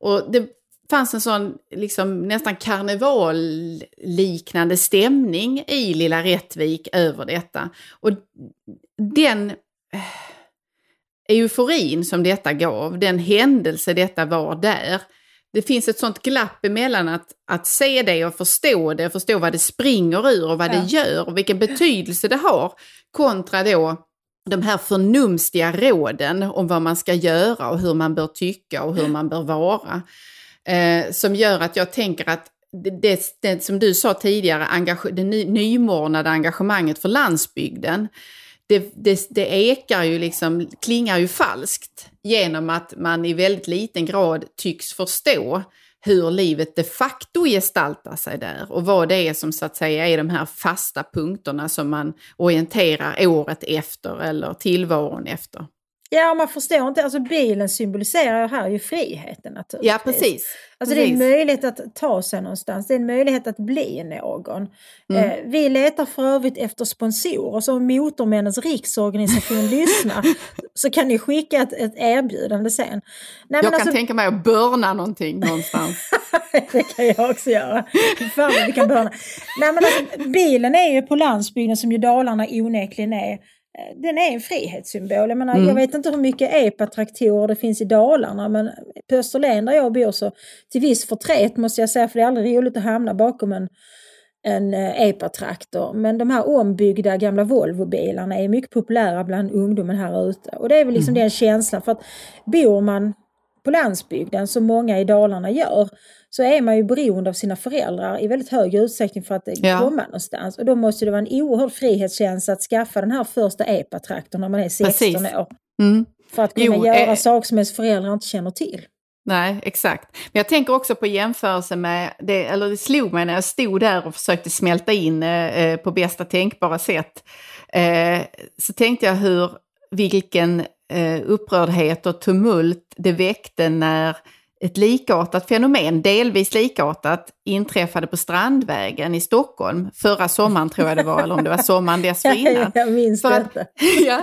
Och det fanns en sån liksom, nästan karnevalliknande stämning i lilla Rättvik över detta. Och den eh, euforin som detta gav, den händelse detta var där, det finns ett sånt glapp emellan att, att se det och förstå det, förstå vad det springer ur och vad Ja. det gör och vilken betydelse det har, kontra då de här förnumstiga råden om vad man ska göra och hur man bör tycka och hur man bör vara. Eh, som gör att jag tänker att det, det, det som du sa tidigare, engage, det ny, nymornade engagemanget för landsbygden, det, det, det ekar ju liksom, klingar ju falskt genom att man i väldigt liten grad tycks förstå hur livet de facto gestaltar sig där och vad det är som så att säga är de här fasta punkterna som man orienterar året efter eller tillvaron efter. Ja, man förstår inte. Alltså bilen symboliserar här ju friheten naturligtvis. Ja, precis. Alltså det är en Precis. möjlighet att ta sig någonstans, det är en möjlighet att bli någon. Mm. Eh, vi letar för övrigt efter sponsorer, så om Motormännens riksorganisation lyssnar så kan ni skicka ett, ett erbjudande sen. Nej, Jag kan alltså, tänka mig att burna någonting någonstans. det kan jag också göra. Fan vi kan börja. Nej, men alltså, bilen är ju på landsbygden som ju Dalarna onekligen är. Eh, Den är en frihetssymbol. Jag, menar, Mm. jag vet inte hur mycket epatraktorer det finns i Dalarna men på Österlen där jag bor så till viss förtret måste jag säga för det är aldrig roligt att hamna bakom en, en eh, epatraktor. Men de här ombyggda gamla Volvobilarna är mycket populära bland ungdomen här ute. Och det är väl liksom Mm. den känslan för att bor man på landsbygden som många i Dalarna gör så är man ju beroende av sina föräldrar i väldigt hög utsträckning för att Ja. komma någonstans. Och då måste det vara en oerhörd frihetskänsla att skaffa den här första epatraktorn när man är 16 Precis. år. Mm. För att kunna Jo, göra eh, saker som ens föräldrar inte känner till. Nej, exakt. Men jag tänker också på jämförelse med, det, eller det slog mig när jag stod där och försökte smälta in eh, på bästa tänkbara sätt. Eh, så tänkte jag hur, vilken eh, upprördhet och tumult det väckte när ett likartat fenomen, delvis likartat, inträffade på Strandvägen i Stockholm förra sommaren tror jag det var, eller om det var sommaren dessförinnan. jag minns För att- detta. ja,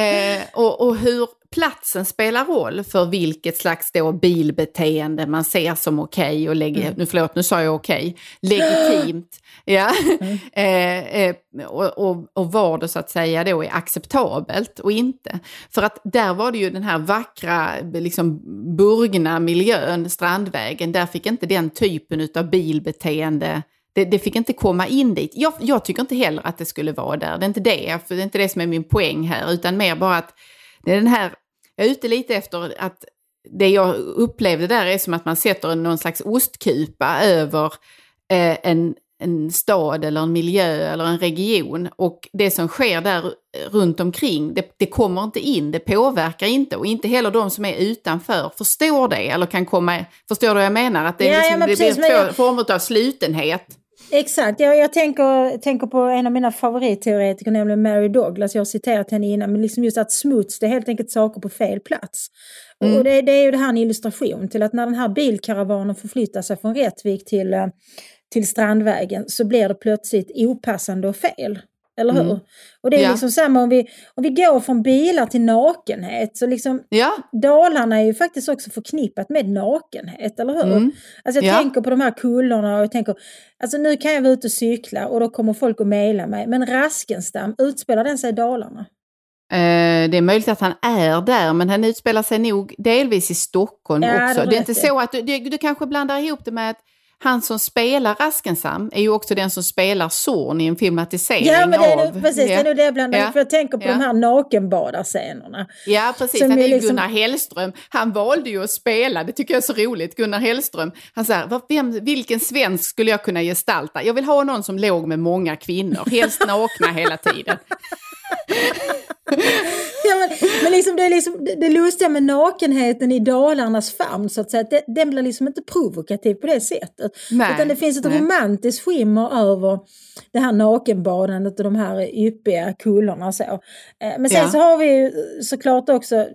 eh, och, och hur platsen spelar roll för vilket slags då bilbeteende man ser som okej och leg- nu förlåt, nu sa jag okej, legitimt. Ja. eh, eh, och, och, och vad det så att säga då är acceptabelt och inte. För att där var det ju den här vackra, liksom burgna miljön, Strandvägen, där fick inte den typen av bilbeteende det, det fick inte komma in dit. Jag, jag tycker inte heller att det skulle vara där. Det är inte det, för det är inte det som är min poäng här, utan mer bara att det är den här, jag är ute lite efter att det jag upplevde där är som att man sätter någon slags ostkupa över eh, en, en stad eller en miljö eller en region och det som sker där runt omkring, det, det kommer inte in, det påverkar inte och inte heller de som är utanför förstår det eller kan komma, förstår du vad jag menar? Att det, är Ja, ja, liksom, det precis, blir men två jag- former av slutenhet. Exakt, jag, jag tänker, tänker på en av mina favoritteoretiker, nämligen Mary Douglas. Jag har citerat henne innan, men liksom just att smuts, det är helt enkelt saker på fel plats. Mm. Och det, det är ju det här en illustration till att när den här bilkaravanen förflyttar sig från Rättvik till, eh, till Strandvägen så blir det plötsligt opassande och fel. Eller hur? Mm. Och det är Ja. liksom samma om vi, om vi går från bilar till nakenhet. Så liksom, Ja, Dalarna är ju faktiskt också förknippat med nakenhet, eller hur? Mm. Alltså jag Ja. tänker på de här kullorna och jag tänker, alltså nu kan jag vara ute och cykla och då kommer folk att mejla mig. Men Raskenstam, utspelar den sig i Dalarna? Eh, det är möjligt att han är där, men han utspelar sig nog delvis i Stockholm Ja, det också. har Det är inte i. så att du, du, du kanske blandar ihop det med att han som spelar Raskensam är ju också den som spelar Zorn i en filmatisering Ja, men det är av... precis, det är det jag blandar Ja. för jag tänker på Ja. de här nakenbadarscenerna. Ja, precis. Som Han är liksom- Gunnar Hellström. Han valde ju att spela, det tycker jag är så roligt, Gunnar Hellström. Han säger, "Vad- vem, vilken svensk skulle jag kunna gestalta? Jag vill ha någon som låg med många kvinnor, helst nakna hela tiden. Ja, men, men liksom, det är liksom det, det lustiga med nakenheten i Dalarnas famn, så att säga, det, den blir liksom inte provokativ på det sättet. Nej, Utan det finns ett nej. romantiskt skimmer över det här nakenbadandet och de här yppiga kullorna så. Eh, Men sen Ja. så har vi ju såklart också,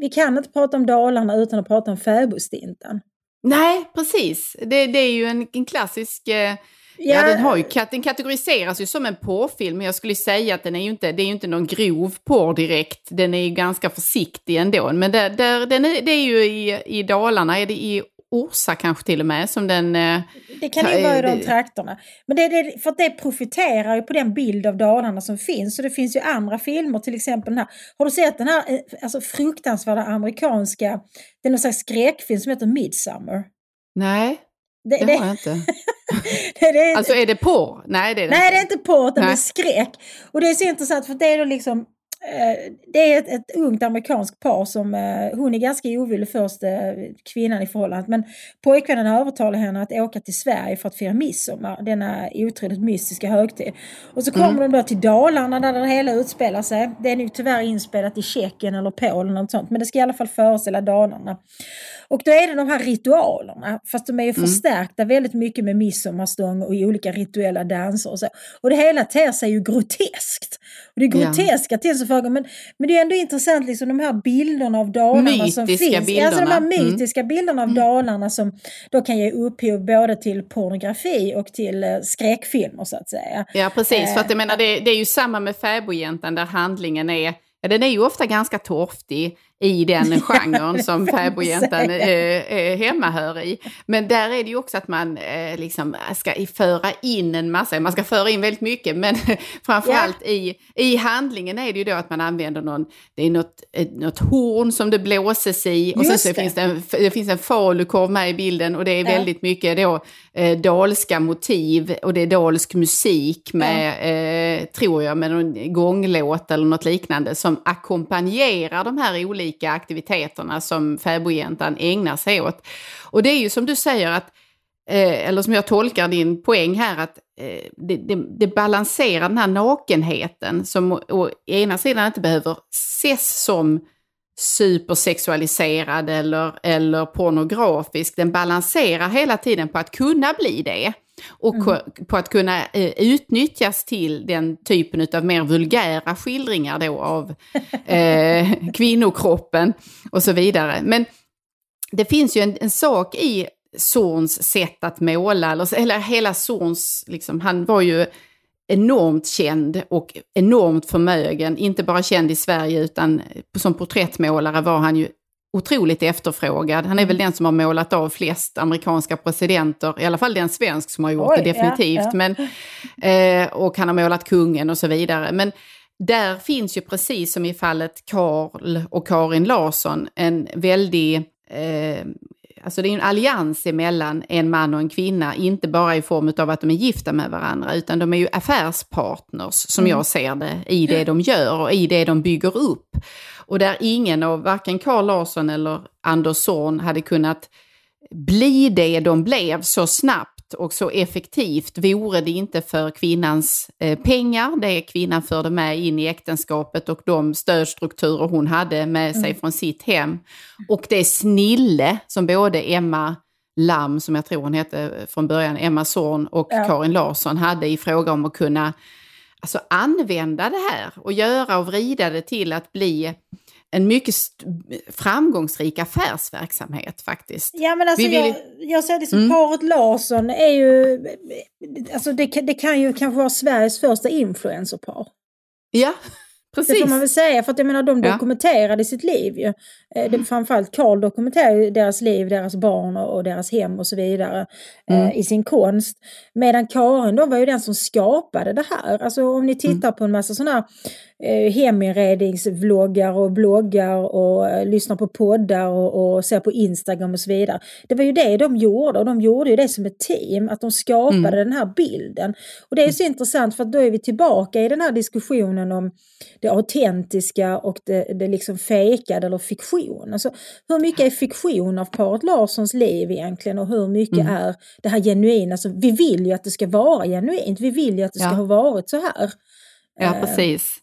vi kan inte prata om Dalarna utan att prata om fäbodstintan. Nej, precis. Det, det är ju en, en klassisk... Eh, ja. Ja. den, har ju, den kategoriseras ju som en porrfilm, men jag skulle säga att den är ju inte, det är ju inte någon grov porr direkt. Den är ju ganska försiktig ändå. Men där, där, den är, det är ju i, i Dalarna, är det i Orsa kanske till och med, som den... Eh, Det kan ju vara i de trakterna. Men det, det, för att det profiterar ju på den bild av Dalarna som finns. Så det finns ju andra filmer, till exempel den här. Har du sett den här eh, alltså, fruktansvärda amerikanska, det är någon slags skräckfilm som heter Midsummer? nej, Det, det det, har jag inte. det, det, Alltså är det porr? Nej, det är nej, inte. det är inte porr, utan det är Nej. skräck. Och det är så intressant för det är då liksom eh, det är ett, ett ungt amerikanskt par som, eh, hon är ganska ovillig först, eh, kvinnan i förhållandet, men pojkvännen övertalar henne att åka till Sverige för att fira midsommar, denna otroligt mystiska högtid. Och så kommer de då till Dalarna där det hela utspelar sig. Det är nu tyvärr inspelat i Tjeckien eller Polen eller något sånt, men det ska i alla fall föreställa Dalarna. Och då är det de här ritualerna, fast de är ju förstärkta väldigt mycket med midsommarstång och i olika rituella danser och så. Och det hela ter sig ju groteskt. Och det är Ja. groteska till men, men det är ändå intressant liksom de här bilderna av Dalarna som Mytiska finns. Alltså de här bilderna. Mm. mytiska bilderna av Dalarna som då kan ge upphov både till pornografi och till eh, skräckfilmer så att säga. Ja, precis. För att jag Eh, menar, det, det är ju samma med fäbodjäntan där handlingen är, ja, den är ju ofta ganska torftig i den genren som fäbodjäntan eh, eh, hemmahör i. Men där är det ju också att man eh, liksom ska föra in en massa, man ska föra in väldigt mycket, men framförallt i, i handlingen är det ju då att man använder någon, det är något, ett, något horn som det blåses i och sen så det. finns det en, det finns en falukorv med i bilden och det är Ja. väldigt mycket då eh, dalska motiv och det är dalsk musik med, eh, tror jag, med någon gånglåt eller något liknande som ackompanjerar de här olika aktiviteterna som fäbodjäntan ägnar sig åt. Och det är ju som du säger att Eh, eller som jag tolkar din poäng här, att eh, det, det, det balanserar den här nakenheten som å, å ena sidan inte behöver ses som supersexualiserad eller, eller pornografisk. Den balanserar hela tiden på att kunna bli det. Och ko- på att kunna eh, utnyttjas till den typen av mer vulgära skildringar då av eh, kvinnokroppen och så vidare. Men det finns ju en, en sak i Zorns sätt att måla, eller, eller hela Zorns, liksom, han var ju enormt känd och enormt förmögen, inte bara känd i Sverige utan som porträttmålare var han ju otroligt efterfrågad. Han är väl den som har målat av flest amerikanska presidenter, i alla fall den svensk som har gjort Oj, det definitivt. ja, ja. Men, eh, och han har målat kungen och så vidare. Men där finns ju precis som i fallet Karl och Karin Larsson en väldig eh, Alltså det är en allians emellan en man och en kvinna, inte bara i form av att de är gifta med varandra, utan de är ju affärspartners som jag ser det, i det de gör och i det de bygger upp. Och där ingen av varken Carl Larsson eller Anders Zorn hade kunnat bli det de blev så snabbt och så effektivt vore det inte för kvinnans eh, pengar, det kvinnan förde med in i äktenskapet och de stödstrukturer hon hade med sig från sitt hem. Och det snille som både Emma Lam, som jag tror hon hette från början, Emma Zorn och Ja. Karin Larsson hade i fråga om att kunna alltså, använda det här och göra och vrida det till att bli en mycket framgångsrik affärsverksamhet faktiskt. Ja men alltså Vi vill jag, jag ser det som Mm. paret Larsson är ju, alltså det, kan- det kan ju kanske vara Sveriges första influencerpar. Ja, Det precis. får man väl säga, för att jag menar de Ja. dokumenterade sitt liv ju. Eh, Det, framförallt Karl dokumenterar ju deras liv, deras barn och, deras hem och så vidare eh, Mm. i sin konst. Medan Karin då var ju den som skapade det här. Alltså om ni tittar på en massa sådana här eh, heminredningsvloggar och bloggar och eh, lyssnar på poddar och, och ser på Instagram och så vidare. Det var ju det de gjorde och de gjorde ju det som ett team, att de skapade den här bilden. Och det är så intressant för att då är vi tillbaka i den här diskussionen om det autentiska och det, det liksom fejkade eller fiktion. Alltså, hur mycket är fiktion av paret Larssons liv egentligen och hur mycket är det här genuina? Alltså, vi vill ju att det ska vara genuint, vi vill ju att det ska Ja. ha varit så här. Ja, Eh, precis.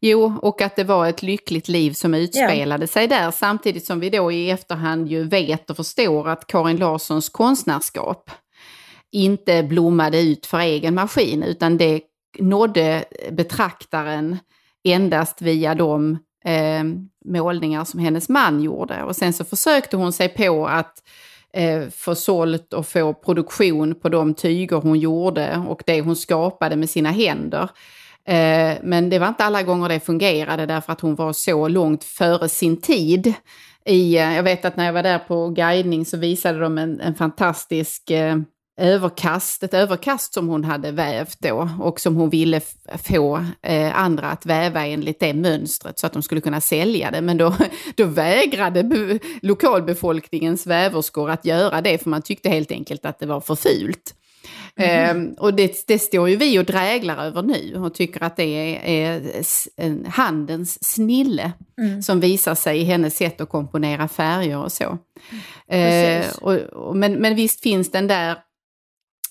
Jo, och att det var ett lyckligt liv som utspelade sig där, samtidigt som vi då i efterhand ju vet och förstår att Karin Larssons konstnärskap inte blommade ut för egen maskin, utan det nådde betraktaren endast via de eh, målningar som hennes man gjorde. Och sen så försökte hon sig på att eh, få sålt och få produktion på de tyger hon gjorde och det hon skapade med sina händer. Eh, men det var inte alla gånger det fungerade därför att hon var så långt före sin tid. I, eh, jag vet att när jag var där på guidning så visade de en, en fantastisk eh, överkast, ett överkast som hon hade vävt då och som hon ville få eh, andra att väva enligt det mönstret så att de skulle kunna sälja det. Men då, då vägrade lokalbefolkningens väverskor att göra det för man tyckte helt enkelt att det var för fult. Ehm, och det, det står ju vi och dräglar över nu och tycker att det är, är handens snille som visar sig i hennes sätt att komponera färger och så. Eh, Precis. och, och, men, men visst finns den där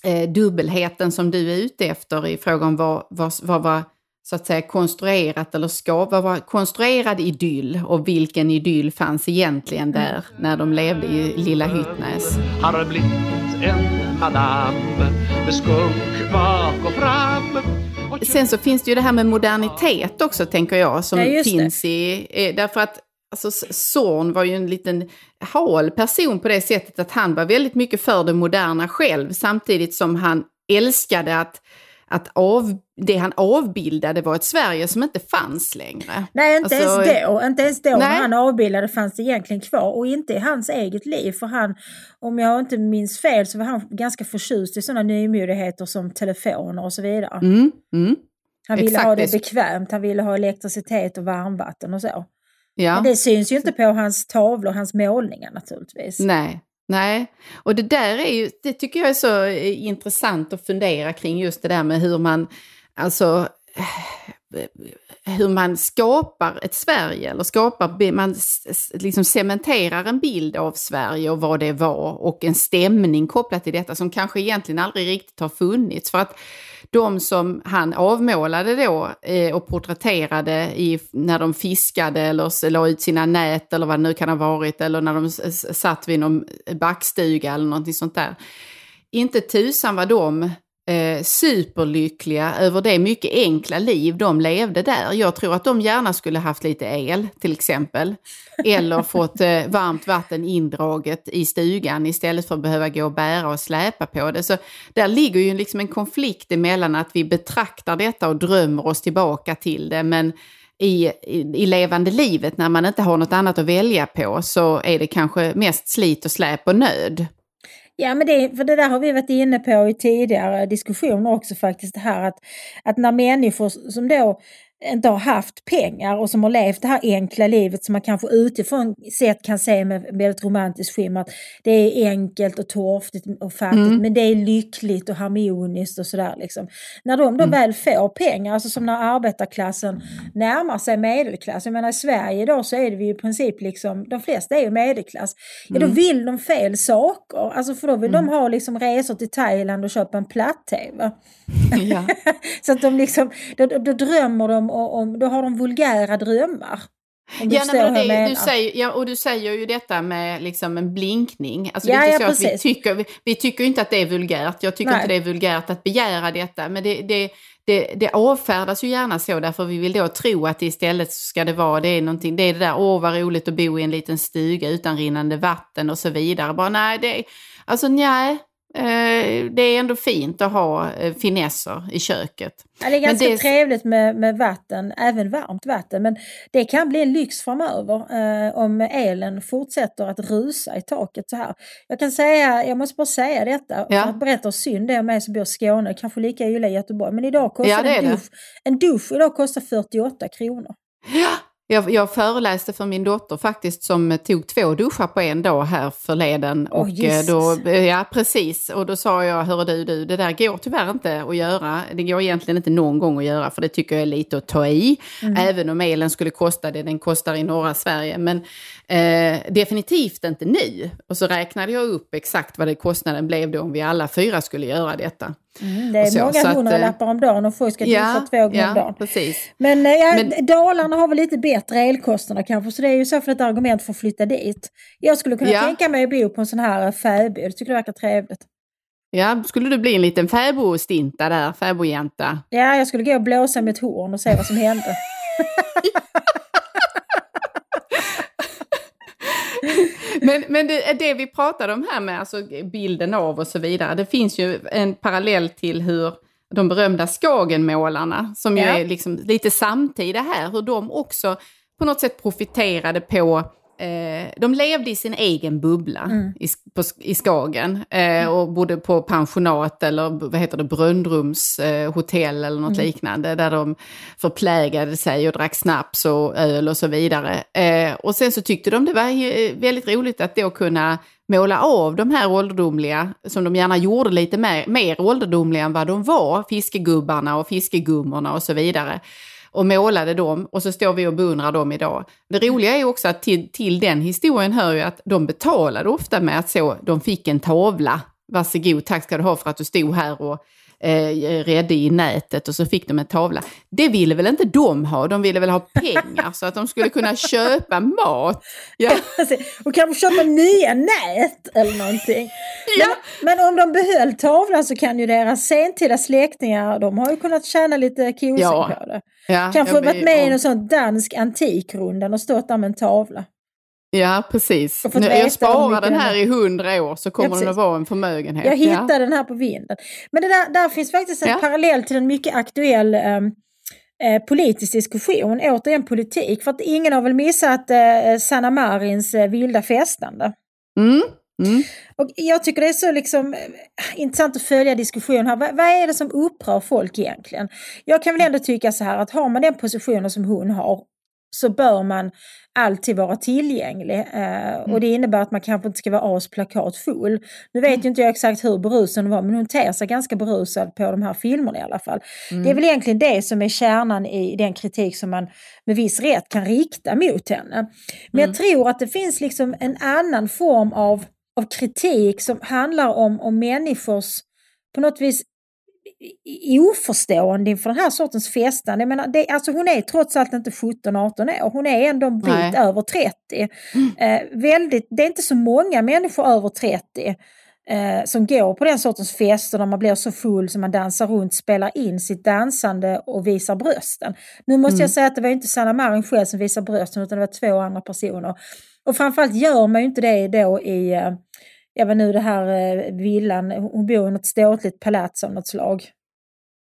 eh, dubbelheten som du är ute efter i fråga om vad, vad, vad var så att säga konstruerat eller ska, vad var konstruerad idyll och vilken idyll fanns egentligen där när de levde i lilla Hyttnäs. En madam med skunk bak och fram och Sen så finns det ju det här med modernitet också, tänker jag, som Ja, det. finns i... Därför att alltså, Zorn var ju en liten hal person på det sättet att han var väldigt mycket för det moderna själv, samtidigt som han älskade att, att av, det han avbildade var ett Sverige som inte fanns längre. Nej, inte Alltså, ens då. Inte ens då när han avbildade fanns det egentligen kvar. Och inte i hans eget liv. För han, om jag inte minns fel, så var han ganska förtjust i sådana nymodigheter som telefoner och så vidare. Mm, mm, Han ville exakt ha det det. bekvämt, han ville ha elektricitet och varmvatten och så. ja. Men det syns ju inte på hans tavlor, hans målningar naturligtvis. Nej, nej. Och det där är ju, det tycker jag är så eh, intressant att fundera kring just det där med hur man, alltså eh, hur man skapar ett Sverige eller skapar, man liksom cementerar en bild av Sverige och vad det var och en stämning kopplat till detta som kanske egentligen aldrig riktigt har funnits. För att de som han avmålade då eh, och porträtterade i, när de fiskade eller la ut sina nät eller vad det nu kan ha varit eller när de satt vid någon backstuga eller någonting sånt där. Inte tusan vad de eh, superlyckliga över det mycket enkla liv de levde där. Jag tror att de gärna skulle haft lite el till exempel. Eller fått eh, varmt vatten indraget i stugan istället för att behöva gå och bära och släpa på det. Så där ligger ju liksom en konflikt emellan att vi betraktar detta och drömmer oss tillbaka till det. Men i, i, i levande livet när man inte har något annat att välja på så är det kanske mest slit och släp och nöd. Ja, men det, för det där har vi varit inne på i tidigare diskussioner också faktiskt. Det här att, att när människor som då inte har haft pengar och som har levt det här enkla livet som man kanske utifrån sett kan se med väldigt romantiskt skimmer att det är enkelt och torftigt och fattigt mm. men det är lyckligt och harmoniskt och sådär liksom. När de då mm. väl får pengar, alltså som när arbetarklassen närmar sig medelklass, jag menar i Sverige idag så är det vi i princip liksom, de flesta är ju medelklass, ja då mm. vill de fel saker, alltså för då vill de mm. ha liksom resor till Thailand och köpa en platt-tv. Ja. så att de liksom, då, då drömmer de om, då har de vulgära drömmar. Ja, nej, det, du säger, ja, och du säger ju detta med liksom en blinkning. Alltså, ja, det är inte ja, så vi, tycker, vi, vi, tycker inte att det är vulgärt. Jag tycker nej. inte det är vulgärt att begära detta. Men det, det, det, det avfärdas ju gärna så därför vi vill då tro att istället ska det vara det är någonting, det är det där åh vad roligt att bo i en liten stuga utan rinnande vatten och så vidare. Bara nej, det, alltså nej, det är ändå fint att ha eh, finesser i köket. Ja, det är ganska det... trevligt med, med vatten, även varmt vatten. Men det kan bli en lyx framöver eh, om elen fortsätter att rusa i taket så här. Jag kan säga, jag måste bara säga detta, ja. för att berätta synd det om mig som bor i Skåne, kanske lika illa i Göteborg. Men idag kostar ja, en, dusch, en dusch idag kostar 48 kronor. Ja, jag, jag föreläste för min dotter faktiskt som tog två duschar på en dag här förleden. Oh, och eh, då, ja, precis. Och då sa jag, hör du, du, det där går tyvärr inte att göra. Det går egentligen inte någon gång att göra för det tycker jag är lite att ta i. Mm. Även om elen skulle kosta det den kostar i norra Sverige. Men eh, definitivt inte nu. Och så räknade jag upp exakt vad det kostnaden blev då om vi alla fyra skulle göra detta. Mm, det är så, många hundralappar om dagen och folk ska duscha ja, två gånger ja, om dagen. Precis. Men, eh, ja, Men Dalarna har väl lite bättre elkostnader kanske så det är ju så för ett argument för att flytta dit. Jag skulle kunna ja. tänka mig att bo på en sån här fäbod, jag tycker det verkar trevligt. Ja, skulle du bli en liten fäbodstinta där, fäbodjänta? Ja, jag skulle gå och blåsa med ett horn och se vad som hände. men men det, det vi pratade om här med alltså bilden av och så vidare, det finns ju en parallell till hur de berömda Skagenmålarna, som ju är liksom lite samtida här, hur de också på något sätt profiterade på Eh, de levde i sin egen bubbla mm. i, på, i Skagen eh, mm. och bodde på pensionat eller vad heter det, bröndrumshotell eh, eller något mm. liknande där de förplägade sig och drack snaps och öl och så vidare. Eh, och sen så tyckte de det var väldigt roligt att då kunna måla av de här ålderdomliga, som de gärna gjorde lite mer, mer ålderdomliga än vad de var, fiskegubbarna och fiskegummorna och så vidare och målade dem och så står vi och beundrar dem idag. Det roliga är också att till, till den historien hör ju att de betalade ofta med att så, de fick en tavla. Varsågod, tack ska du ha för att du stod här och eh, redde i nätet och så fick de en tavla. Det ville väl inte de ha, de ville väl ha pengar så att de skulle kunna köpa mat. Ja. och kanske köpa nya nät eller någonting. Ja. Men, men, om de behöll tavlan så kan ju deras sentida släktingar, de har ju kunnat tjäna lite kosing ja. på det. Ja, kanske varit med i en sån dansk antikrundan och stått där med en tavla. Ja, precis. Nu, jag sparar den här i hundra år så kommer ja, den att vara en förmögenhet. Jag hittade ja. den här på vinden. Men det där, där finns faktiskt en ja. parallell till en mycket aktuell um, eh, politisk diskussion. Återigen politik. För att ingen har väl missat eh, Sanna Marins eh, vilda festande. Mm. Mm. Och jag tycker det är så liksom, eh, intressant att följa diskussionen här. Vad, vad, är det som upprör folk egentligen? Jag kan väl ändå tycka så här att har man den positionen som hon har så bör man alltid vara tillgänglig. Eh, mm. Och det innebär att man kanske inte ska vara asplakat full. Nu vet mm. ju inte jag exakt hur berusad hon var men hon ter sig ganska berusad på de här filmerna i alla fall. Mm. Det är väl egentligen det som är kärnan i den kritik som man med viss rätt kan rikta mot henne. Men jag mm. tror att det finns liksom en annan form av, av kritik som handlar om, om människors på något vis oförstående inför den här sortens festande. Jag menar, det, alltså hon är trots allt inte 17-18 år, hon är ändå en bit Nej. över 30. Mm. Eh, väldigt, det är inte så många människor över 30 eh, som går på den sortens fester där man blir så full som man dansar runt, spelar in sitt dansande och visar brösten. Nu måste Mm. jag säga att det var inte Sanna Marin själv som visar brösten utan det var två andra personer. Och framförallt gör man ju inte det då i, eh, jag vet nu det här eh, villan, hon bor i något ståtligt palats av något slag.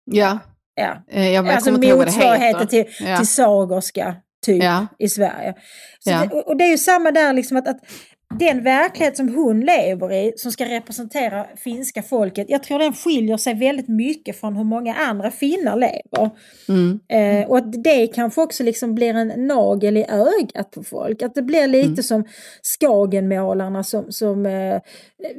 Ja, Ja. eh, jag, Alltså motsvarigheten till, Ja. till Sagerska typ Ja. i Sverige. Så och det är ju samma där liksom att, att den verklighet som hon lever i, som ska representera finska folket, jag tror den skiljer sig väldigt mycket från hur många andra finnar lever. Mm. Eh, och att det kanske också liksom blir en nagel i ögat på folk. Att det blir lite Mm. som Skagenmålarna som, som eh,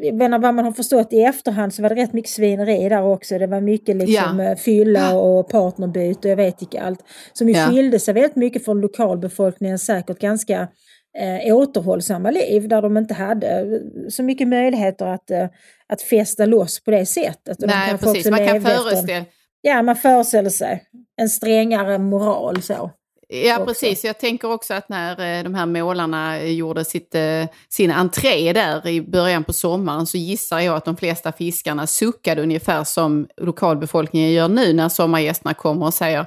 inte vad man har förstått i efterhand så var det rätt mycket svineri där också. Det var mycket liksom Ja. eh, fylla och partnerbyte och jag vet inte allt. Som ju Ja. skilde sig väldigt mycket från lokalbefolkningen säkert ganska eh, återhållsamma liv där de inte hade så mycket möjligheter att, eh, att festa loss på det sättet. Och de Nej, kanske precis. Man kan föreställa Ja, man föreställer sig en strängare moral så. Ja, också. precis. Jag tänker också att när eh, de här målarna gjorde sitt, eh, sin entré där i början på sommaren så gissar jag att de flesta fiskarna suckade ungefär som lokalbefolkningen gör nu när sommargästerna kommer och säger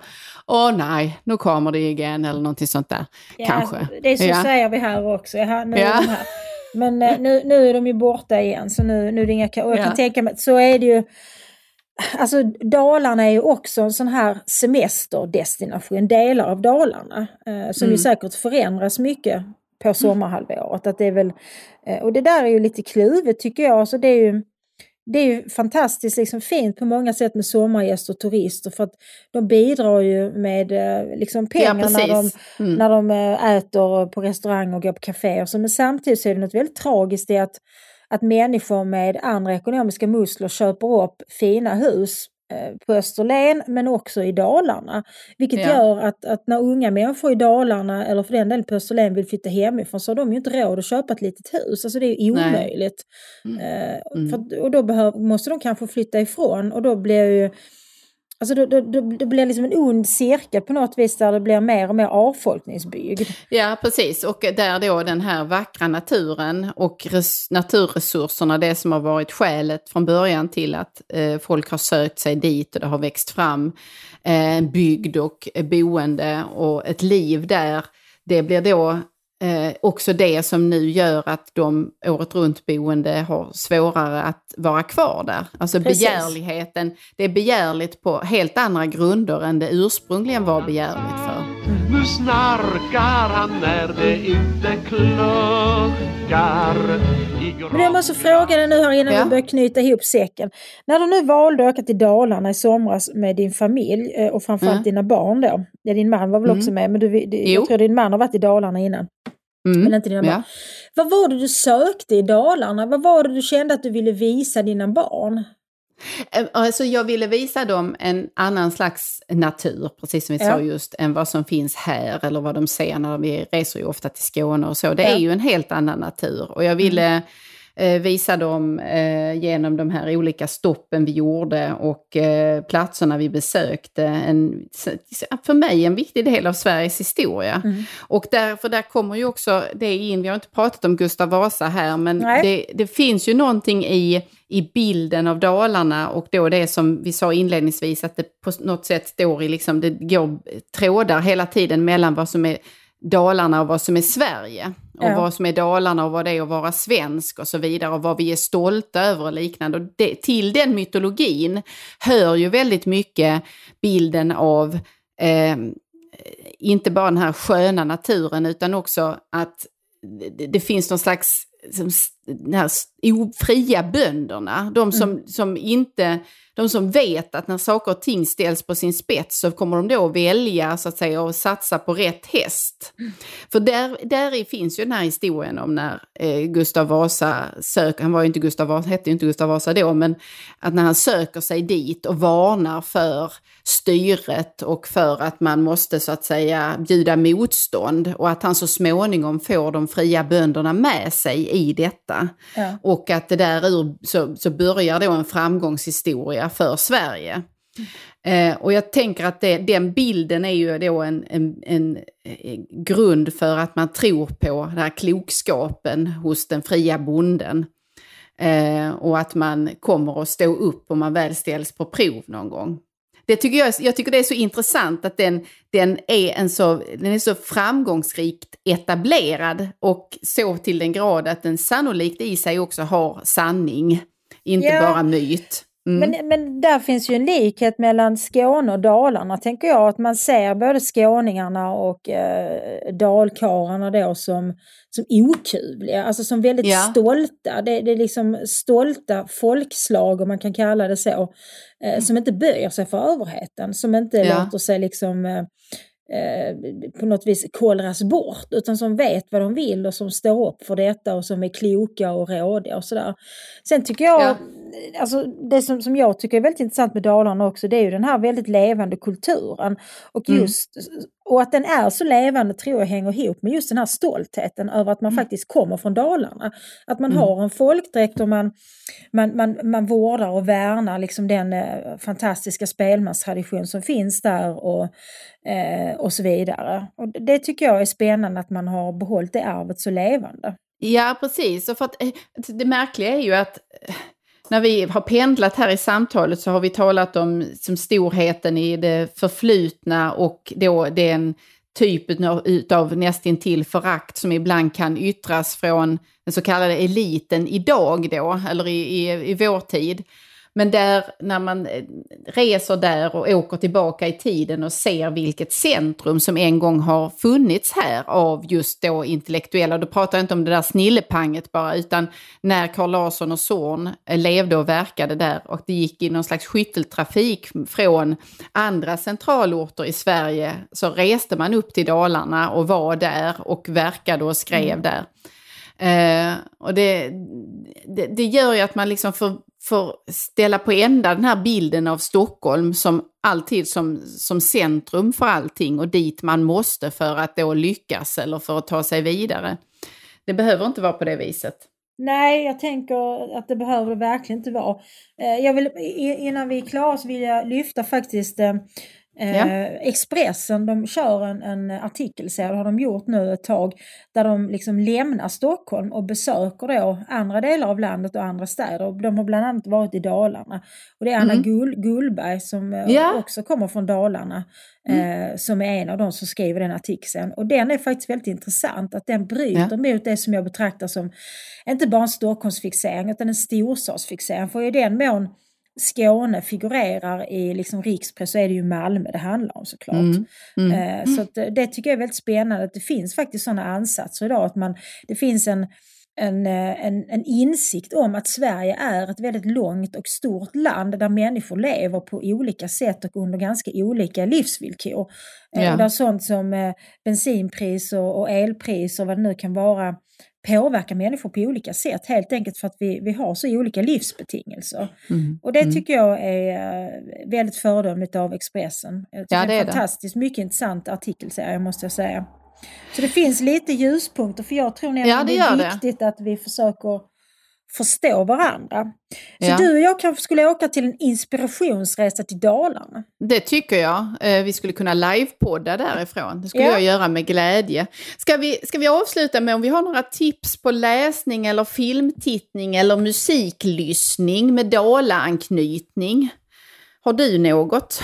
Åh nej, nu kommer det igen eller någonting sånt där. Ja, Kanske. Det är så Ja. säger vi här också. Ja, nu Ja. här. Men eh, nu, nu är de ju borta igen så nu, nu är det inga... Och jag kan Ja. tänka mig, så är det ju. Alltså Dalarna är ju också en sån här semesterdestination, delar av Dalarna. Eh, som Mm. ju säkert förändras mycket på sommarhalvåret. Att det är väl, eh, och det där är ju lite kluvet tycker jag. Alltså det är ju, det är ju fantastiskt liksom fint på många sätt med sommargäster och turister för att de bidrar ju med eh, liksom pengar när de. Mm. när de eh, äter på restaurang och går på café. Och så. Men samtidigt så är det något väldigt tragiskt i att, att människor med andra ekonomiska muskler köper upp fina hus på Österlen men också i Dalarna. Vilket Ja. gör att, att när unga människor i Dalarna eller för den delen på Österlen vill flytta hemifrån så har de ju inte råd att köpa ett litet hus. Alltså det är omöjligt. Mm. Eh, Mm. för, och då behöv, måste de kanske flytta ifrån och då blir ju Alltså då, då, då, det blir liksom en ond cirkel på något vis där det blir mer och mer avfolkningsbygd. Ja, precis. Och där då den här vackra naturen och res- naturresurserna, det som har varit skälet från början till att eh, folk har sökt sig dit och det har växt fram eh, en bygd och boende och ett liv där. Det blir då eh, också det som nu gör att de året runt boende har svårare att vara kvar där. Alltså Precis. begärligheten, det är begärligt på helt andra grunder än det ursprungligen var begärligt. Nu snarkar han när det inte kluckar Men jag måste fråga dig nu här innan Ja. vi börjar knyta ihop säcken. När du nu valde att åka till Dalarna i somras med din familj eh, och framförallt Mm. dina barn då. Ja, din man var väl också med, men du, du, jag tror din man har varit i Dalarna innan. Mm. Men inte dina barn. Ja. Vad var det du sökte i Dalarna? Vad var det du kände att du ville visa dina barn? Alltså jag ville visa dem en annan slags natur, precis som vi Ja. sa just, än vad som finns här eller vad de ser när vi reser ju ofta till Skåne och så. Det Ja. är ju en helt annan natur och jag ville eh, visa dem eh, genom de här olika stoppen vi gjorde och eh, platserna vi besökte. En, för mig en viktig del av Sveriges historia. Mm. Och därför där kommer ju också det in, vi har inte pratat om Gustav Vasa här, men det, det finns ju någonting i, i bilden av Dalarna och då det som vi sa inledningsvis att det på något sätt står i, liksom, det går trådar hela tiden mellan vad som är Dalarna och vad som är Sverige. Och Ja. vad som är Dalarna och vad det är att vara svensk och så vidare. Och vad vi är stolta över och liknande. Och det, till den mytologin hör ju väldigt mycket bilden av eh, inte bara den här sköna naturen utan också att det, det finns någon slags som, den här ofria bönderna. De som, som inte, de som vet att när saker och ting ställs på sin spets så kommer de då att välja så att säga och satsa på rätt häst. För där, där finns ju den här historien om när eh, Gustav Vasa söker, han var ju inte Gustav Vasa, hette ju inte Gustav Vasa då, men att när han söker sig dit och varnar för styret och för att man måste så att säga bjuda motstånd och att han så småningom får de fria bönderna med sig i detta. Ja. Och att det där ur, så, så börjar då en framgångshistoria för Sverige. Eh, och jag tänker att det, den bilden är ju då en, en, en eh, grund för att man tror på den här klokskapen hos den fria bonden. Eh, och att man kommer att stå upp om man väl ställs på prov någon gång. Det tycker jag, jag tycker det är så intressant att den, den, är en så, den är så framgångsrikt etablerad och så till den grad att den sannolikt i sig också har sanning, inte Ja. bara myt. Mm. Men, men där finns ju en likhet mellan Skåne och Dalarna, tänker jag. Att man ser både skåningarna och eh, dalkarlarna då som, som okuvliga, alltså som väldigt Ja. stolta. Det, det är liksom stolta folkslag, om man kan kalla det så, eh, som inte böjer sig för överheten, som inte Ja. låter sig liksom eh, eh, på något vis kollras bort, utan som vet vad de vill och som står upp för detta och som är kloka och rådiga och sådär. Sen tycker jag, Ja. alltså det som, som jag tycker är väldigt intressant med Dalarna också, det är ju den här väldigt levande kulturen. Och Mm. just och att den är så levande tror jag hänger ihop med just den här stoltheten över att man faktiskt kommer från Dalarna. Att man har en folkdräkt och man, man, man, man vårdar och värnar liksom den eh, fantastiska spelmanstradition som finns där och, eh, och så vidare. Och det tycker jag är spännande att man har behållit det arvet så levande. Ja, precis. Och för att, eh, det märkliga är ju att eh, när vi har pendlat här i samtalet så har vi talat om som storheten i det förflutna och då den typen av, utav nästintill förakt som ibland kan yttras från den så kallade eliten idag då, eller i, i, i vår tid. Men där när man eh, reser där och åker tillbaka i tiden och ser vilket centrum som en gång har funnits här av just då intellektuella, då pratar jag inte om det där snillepanget bara, utan när Carl Larsson och Zorn eh, levde och verkade där och det gick i någon slags skytteltrafik från andra centralorter i Sverige så reste man upp till Dalarna och var där och verkade och skrev där. Eh, och det, det, det gör ju att man liksom får, får ställa på ända den här bilden av Stockholm som alltid som, som centrum för allting och dit man måste för att då lyckas eller för att ta sig vidare. Det behöver inte vara på det viset. Nej, jag tänker att det behöver det verkligen inte vara. Eh, jag vill, innan vi är klara så vill jag lyfta faktiskt eh, Ja. eh, Expressen. De kör en, en artikelserie, har de gjort nu ett tag, där de liksom lämnar Stockholm och besöker då andra delar av landet och andra städer. De har bland annat varit i Dalarna. Och det är Anna Mm. Gull, Gullberg som eh, Ja. också kommer från Dalarna. Eh, som är en av de som skriver den artikeln. Och den är faktiskt väldigt intressant, att den bryter mot det som jag betraktar som inte bara en Stockholmsfixering utan en storstadsfixering. För i den mån Skåne figurerar i liksom rikspress så är det ju Malmö det handlar om såklart. Mm. Mm. Eh, Så eh, det tycker jag är väldigt spännande att det finns faktiskt sådana ansatser idag. Att man, det finns en, en, eh, en, en insikt om att Sverige är ett väldigt långt och stort land där människor lever på olika sätt och under ganska olika livsvillkor. Eh, Ja. Där sånt som eh, bensinpris och, och elpris och vad det nu kan vara påverkar människor på olika sätt helt enkelt för att vi, vi har så olika livsbetingelser. Mm. Och det Mm. tycker jag är eh, väldigt föredömligt av Expressen. Ja, det det är en det. fantastiskt mycket intressant artikelserie måste jag säga. Så det finns lite ljuspunkter för jag tror nämligen Ja, det det är det. viktigt att vi försöker förstå varandra. Så Ja. du och jag kanske skulle åka till en inspirationsresa till Dalarna. Det tycker jag. Eh, Vi skulle kunna livepodda därifrån. Det skulle Ja. jag göra med glädje. Ska vi, ska vi avsluta med om vi har några tips på läsning eller filmtittning eller musiklyssning med Dala-anknytning? Har du något?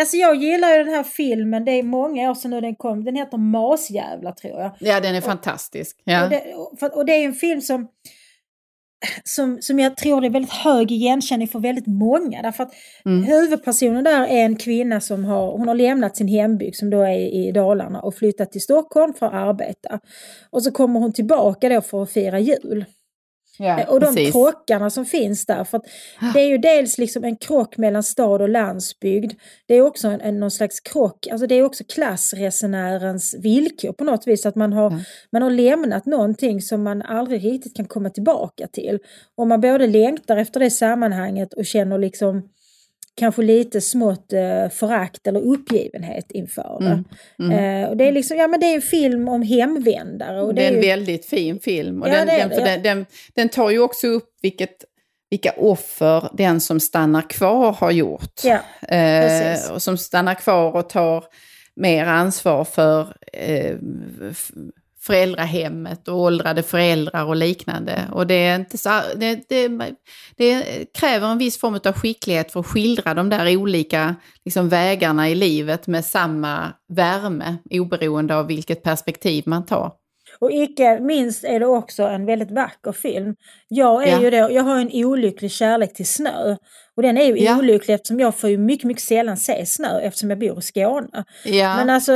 Alltså jag gillar ju den här filmen, det är många år sedan nu den kom. Den heter Masjävlar tror jag. Ja, den är fantastisk. Ja. Och, det, och, och det är en film som, som, som jag tror är väldigt hög igenkänning för väldigt många. Därför att Mm. huvudpersonen där är en kvinna som har, hon har lämnat sin hembygd som då är i Dalarna och flyttat till Stockholm för att arbeta. Och så kommer hon tillbaka då för att fira jul. Ja, och de precis. krockarna som finns där. För att det är ju dels liksom en krock mellan stad och landsbygd. Det är också en, en, någon slags krock, alltså det är också klassresenärens villkor på något vis. Att man har, man har lämnat någonting som man aldrig riktigt kan komma tillbaka till. Och man både längtar efter det sammanhanget och känner liksom kanske lite smått eh, förakt eller uppgivenhet inför det. Mm, mm. Eh, och det, är liksom, ja, men det är en film om hemvändare. Och det är en ju- väldigt fin film. Och Ja, den, det den, det, ja. den, den, den tar ju också upp vilket, vilka offer den som stannar kvar har gjort. Ja, eh, och som stannar kvar och tar mer ansvar för, eh, föräldrahemmet och åldrade föräldrar och liknande. Och det, är inte så, det, det, det kräver en viss form av skicklighet för att skildra de där olika liksom, vägarna i livet med samma värme oberoende av vilket perspektiv man tar. Och icke minst är det också en väldigt vacker film. Jag, är Ja. ju då, jag har en olycklig kärlek till snö. Och den är ju Ja. olycklig eftersom jag får ju mycket, mycket sällan se snö eftersom jag bor i Skåne. Ja. Men alltså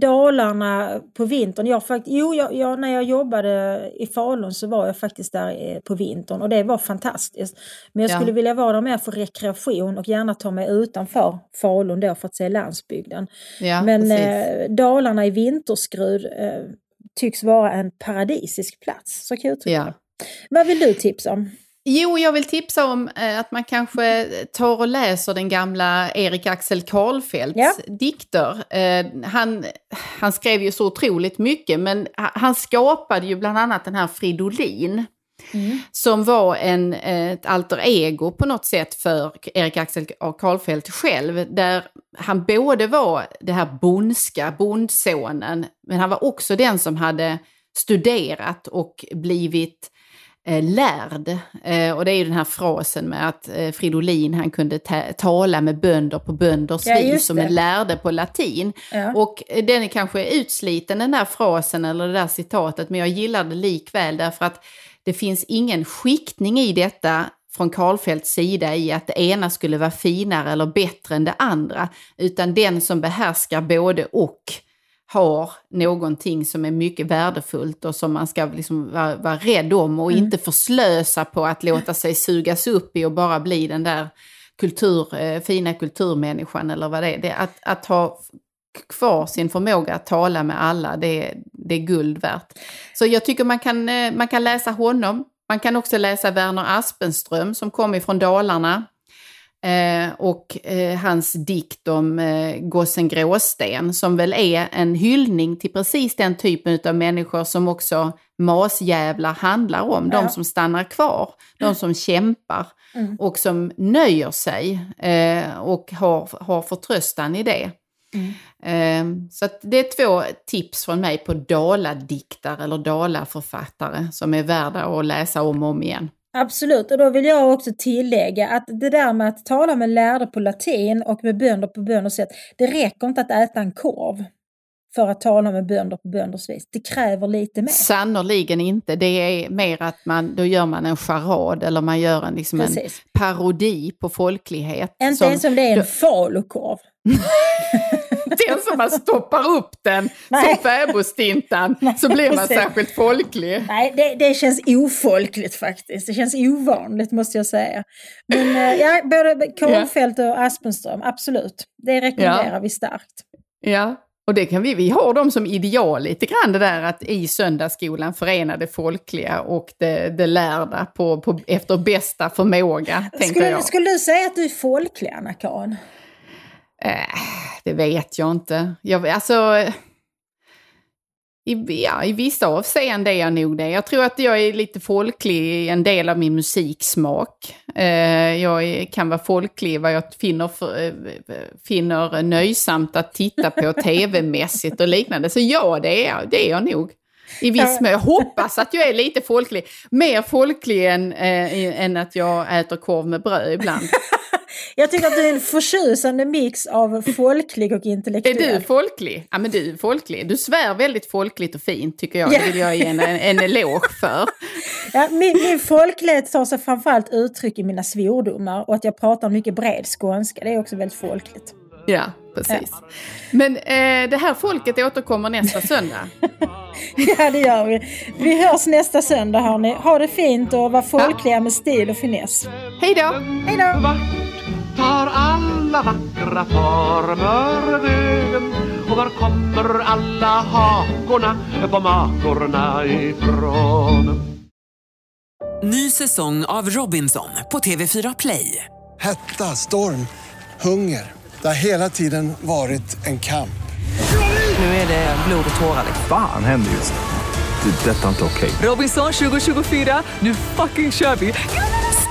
Dalarna på vintern. Jag fakt- jo, jag, jag, när jag jobbade i Falun så var jag faktiskt där eh, på vintern och det var fantastiskt. Men jag Ja. skulle vilja vara där mer för rekreation och gärna ta mig utanför Falun då för att se landsbygden. ja, Men eh, Dalarna i vinterskrud eh, tycks vara en paradisisk plats. Så kan jag uttrycka Ja. Vad vill du tipsa om? Jo, jag vill tipsa om eh, att man kanske tar och läser den gamla Erik Axel Karlfeldts Ja. dikter. Eh, han, han skrev ju så otroligt mycket, men ha- han skapade ju bland annat den här Fridolin. Som var en, ett alter ego på något sätt för Erik Axel Karlfeldt själv. Där han både var det här bondska, bondsonen, men han var också den som hade studerat och blivit eh, lärd. Eh, och det är ju den här frasen med att eh, Fridolin han kunde ta- tala med bönder på bönders Ja, vis som en lärde på latin. Ja. Och eh, den är kanske utsliten den där frasen eller det där citatet men jag gillar det likväl därför att det finns ingen skiktning i detta från Karlfeldts sida i att det ena skulle vara finare eller bättre än det andra. Utan den som behärskar både och har någonting som är mycket värdefullt och som man ska liksom vara, vara rädd om och inte förslösa på att låta sig sugas upp i och bara bli den där kultur, eh, fina kulturmänniskan eller vad det är. Det, att, att ha kvar sin förmåga att tala med alla, det, det är guld värt. Så jag tycker man kan, eh, man kan läsa honom. Man kan också läsa Werner Aspenström som kommer från Dalarna. Eh, och eh, hans dikt om eh, gossen Gråsten som väl är en hyllning till precis den typen av människor som också masjävlar handlar om. Ja. De som stannar kvar, de som kämpar och som nöjer sig och har, har förtröstan i det. Eh, så det är två tips från mig på daladiktare eller dalaförfattare som är värda att läsa om och om igen. Absolut, och då vill jag också tillägga att det där med att tala med lärde på latin och med bönder på bönders sätt, det räcker inte att äta en korv för att tala med bönder på bönders vis. Det kräver lite mer. Sannerligen inte. Det är mer att man, då gör man en charad eller man gör en, liksom en parodi på folklighet. Inte som- ens om det är en falukorv. Den som man stoppar upp den Nej. som fäbodstintan så blir man precis. särskilt folklig. Nej, det, det känns ofolkligt faktiskt. Det känns ovanligt måste jag säga. Men eh, ja, både Karlfeldt och Aspenström, absolut. Det rekommenderar Ja. vi starkt. Ja, och det kan vi, vi har dem som ideal lite grann det där att i söndagsskolan förena det folkliga och det, det lärda på, på, efter bästa förmåga, Skulle, jag. skulle du säga att du är folklig, Anna-Karin? Eh, det vet jag inte. Jag, alltså, i, ja, I vissa avseenden är jag nog det. Jag tror att jag är lite folklig i en del av min musiksmak. Eh, jag är, kan vara folklig vad jag finner, för, eh, finner nöjsamt att titta på tv-mässigt och liknande. Så ja, det är, det är jag nog. I viss mån. Jag hoppas att jag är lite folklig. Mer folklig än, eh, än att jag äter korv med bröd ibland. Jag tycker att det är en förtjusande mix av folklig och Är intellektuell. du folklig? Ja, men du är folklig. Du svär väldigt folkligt och fint tycker jag. Det vill jag ge en, en eloge för. Ja, min, min folklighet tar sig framförallt uttryck i mina svordomar och att jag pratar mycket bred skånska. Det är också väldigt folkligt. Ja, precis. Men eh, det här folket återkommer nästa söndag. Ja, det gör vi. Vi hörs nästa söndag hörni. Ha det fint och var folkliga med stil och finess. Hej då! Hej då! Tar alla vackra former vägen? Och var kommer alla hakorna på makorna ifrån? Ny säsong av Robinson på TV4 Play. Hetta, storm, hunger. Det har hela tiden varit en kamp. Nu är det blod och tårar. Fan händer just nu. Det. är Detta är inte okej. Robinson 2024, nu fucking kör vi!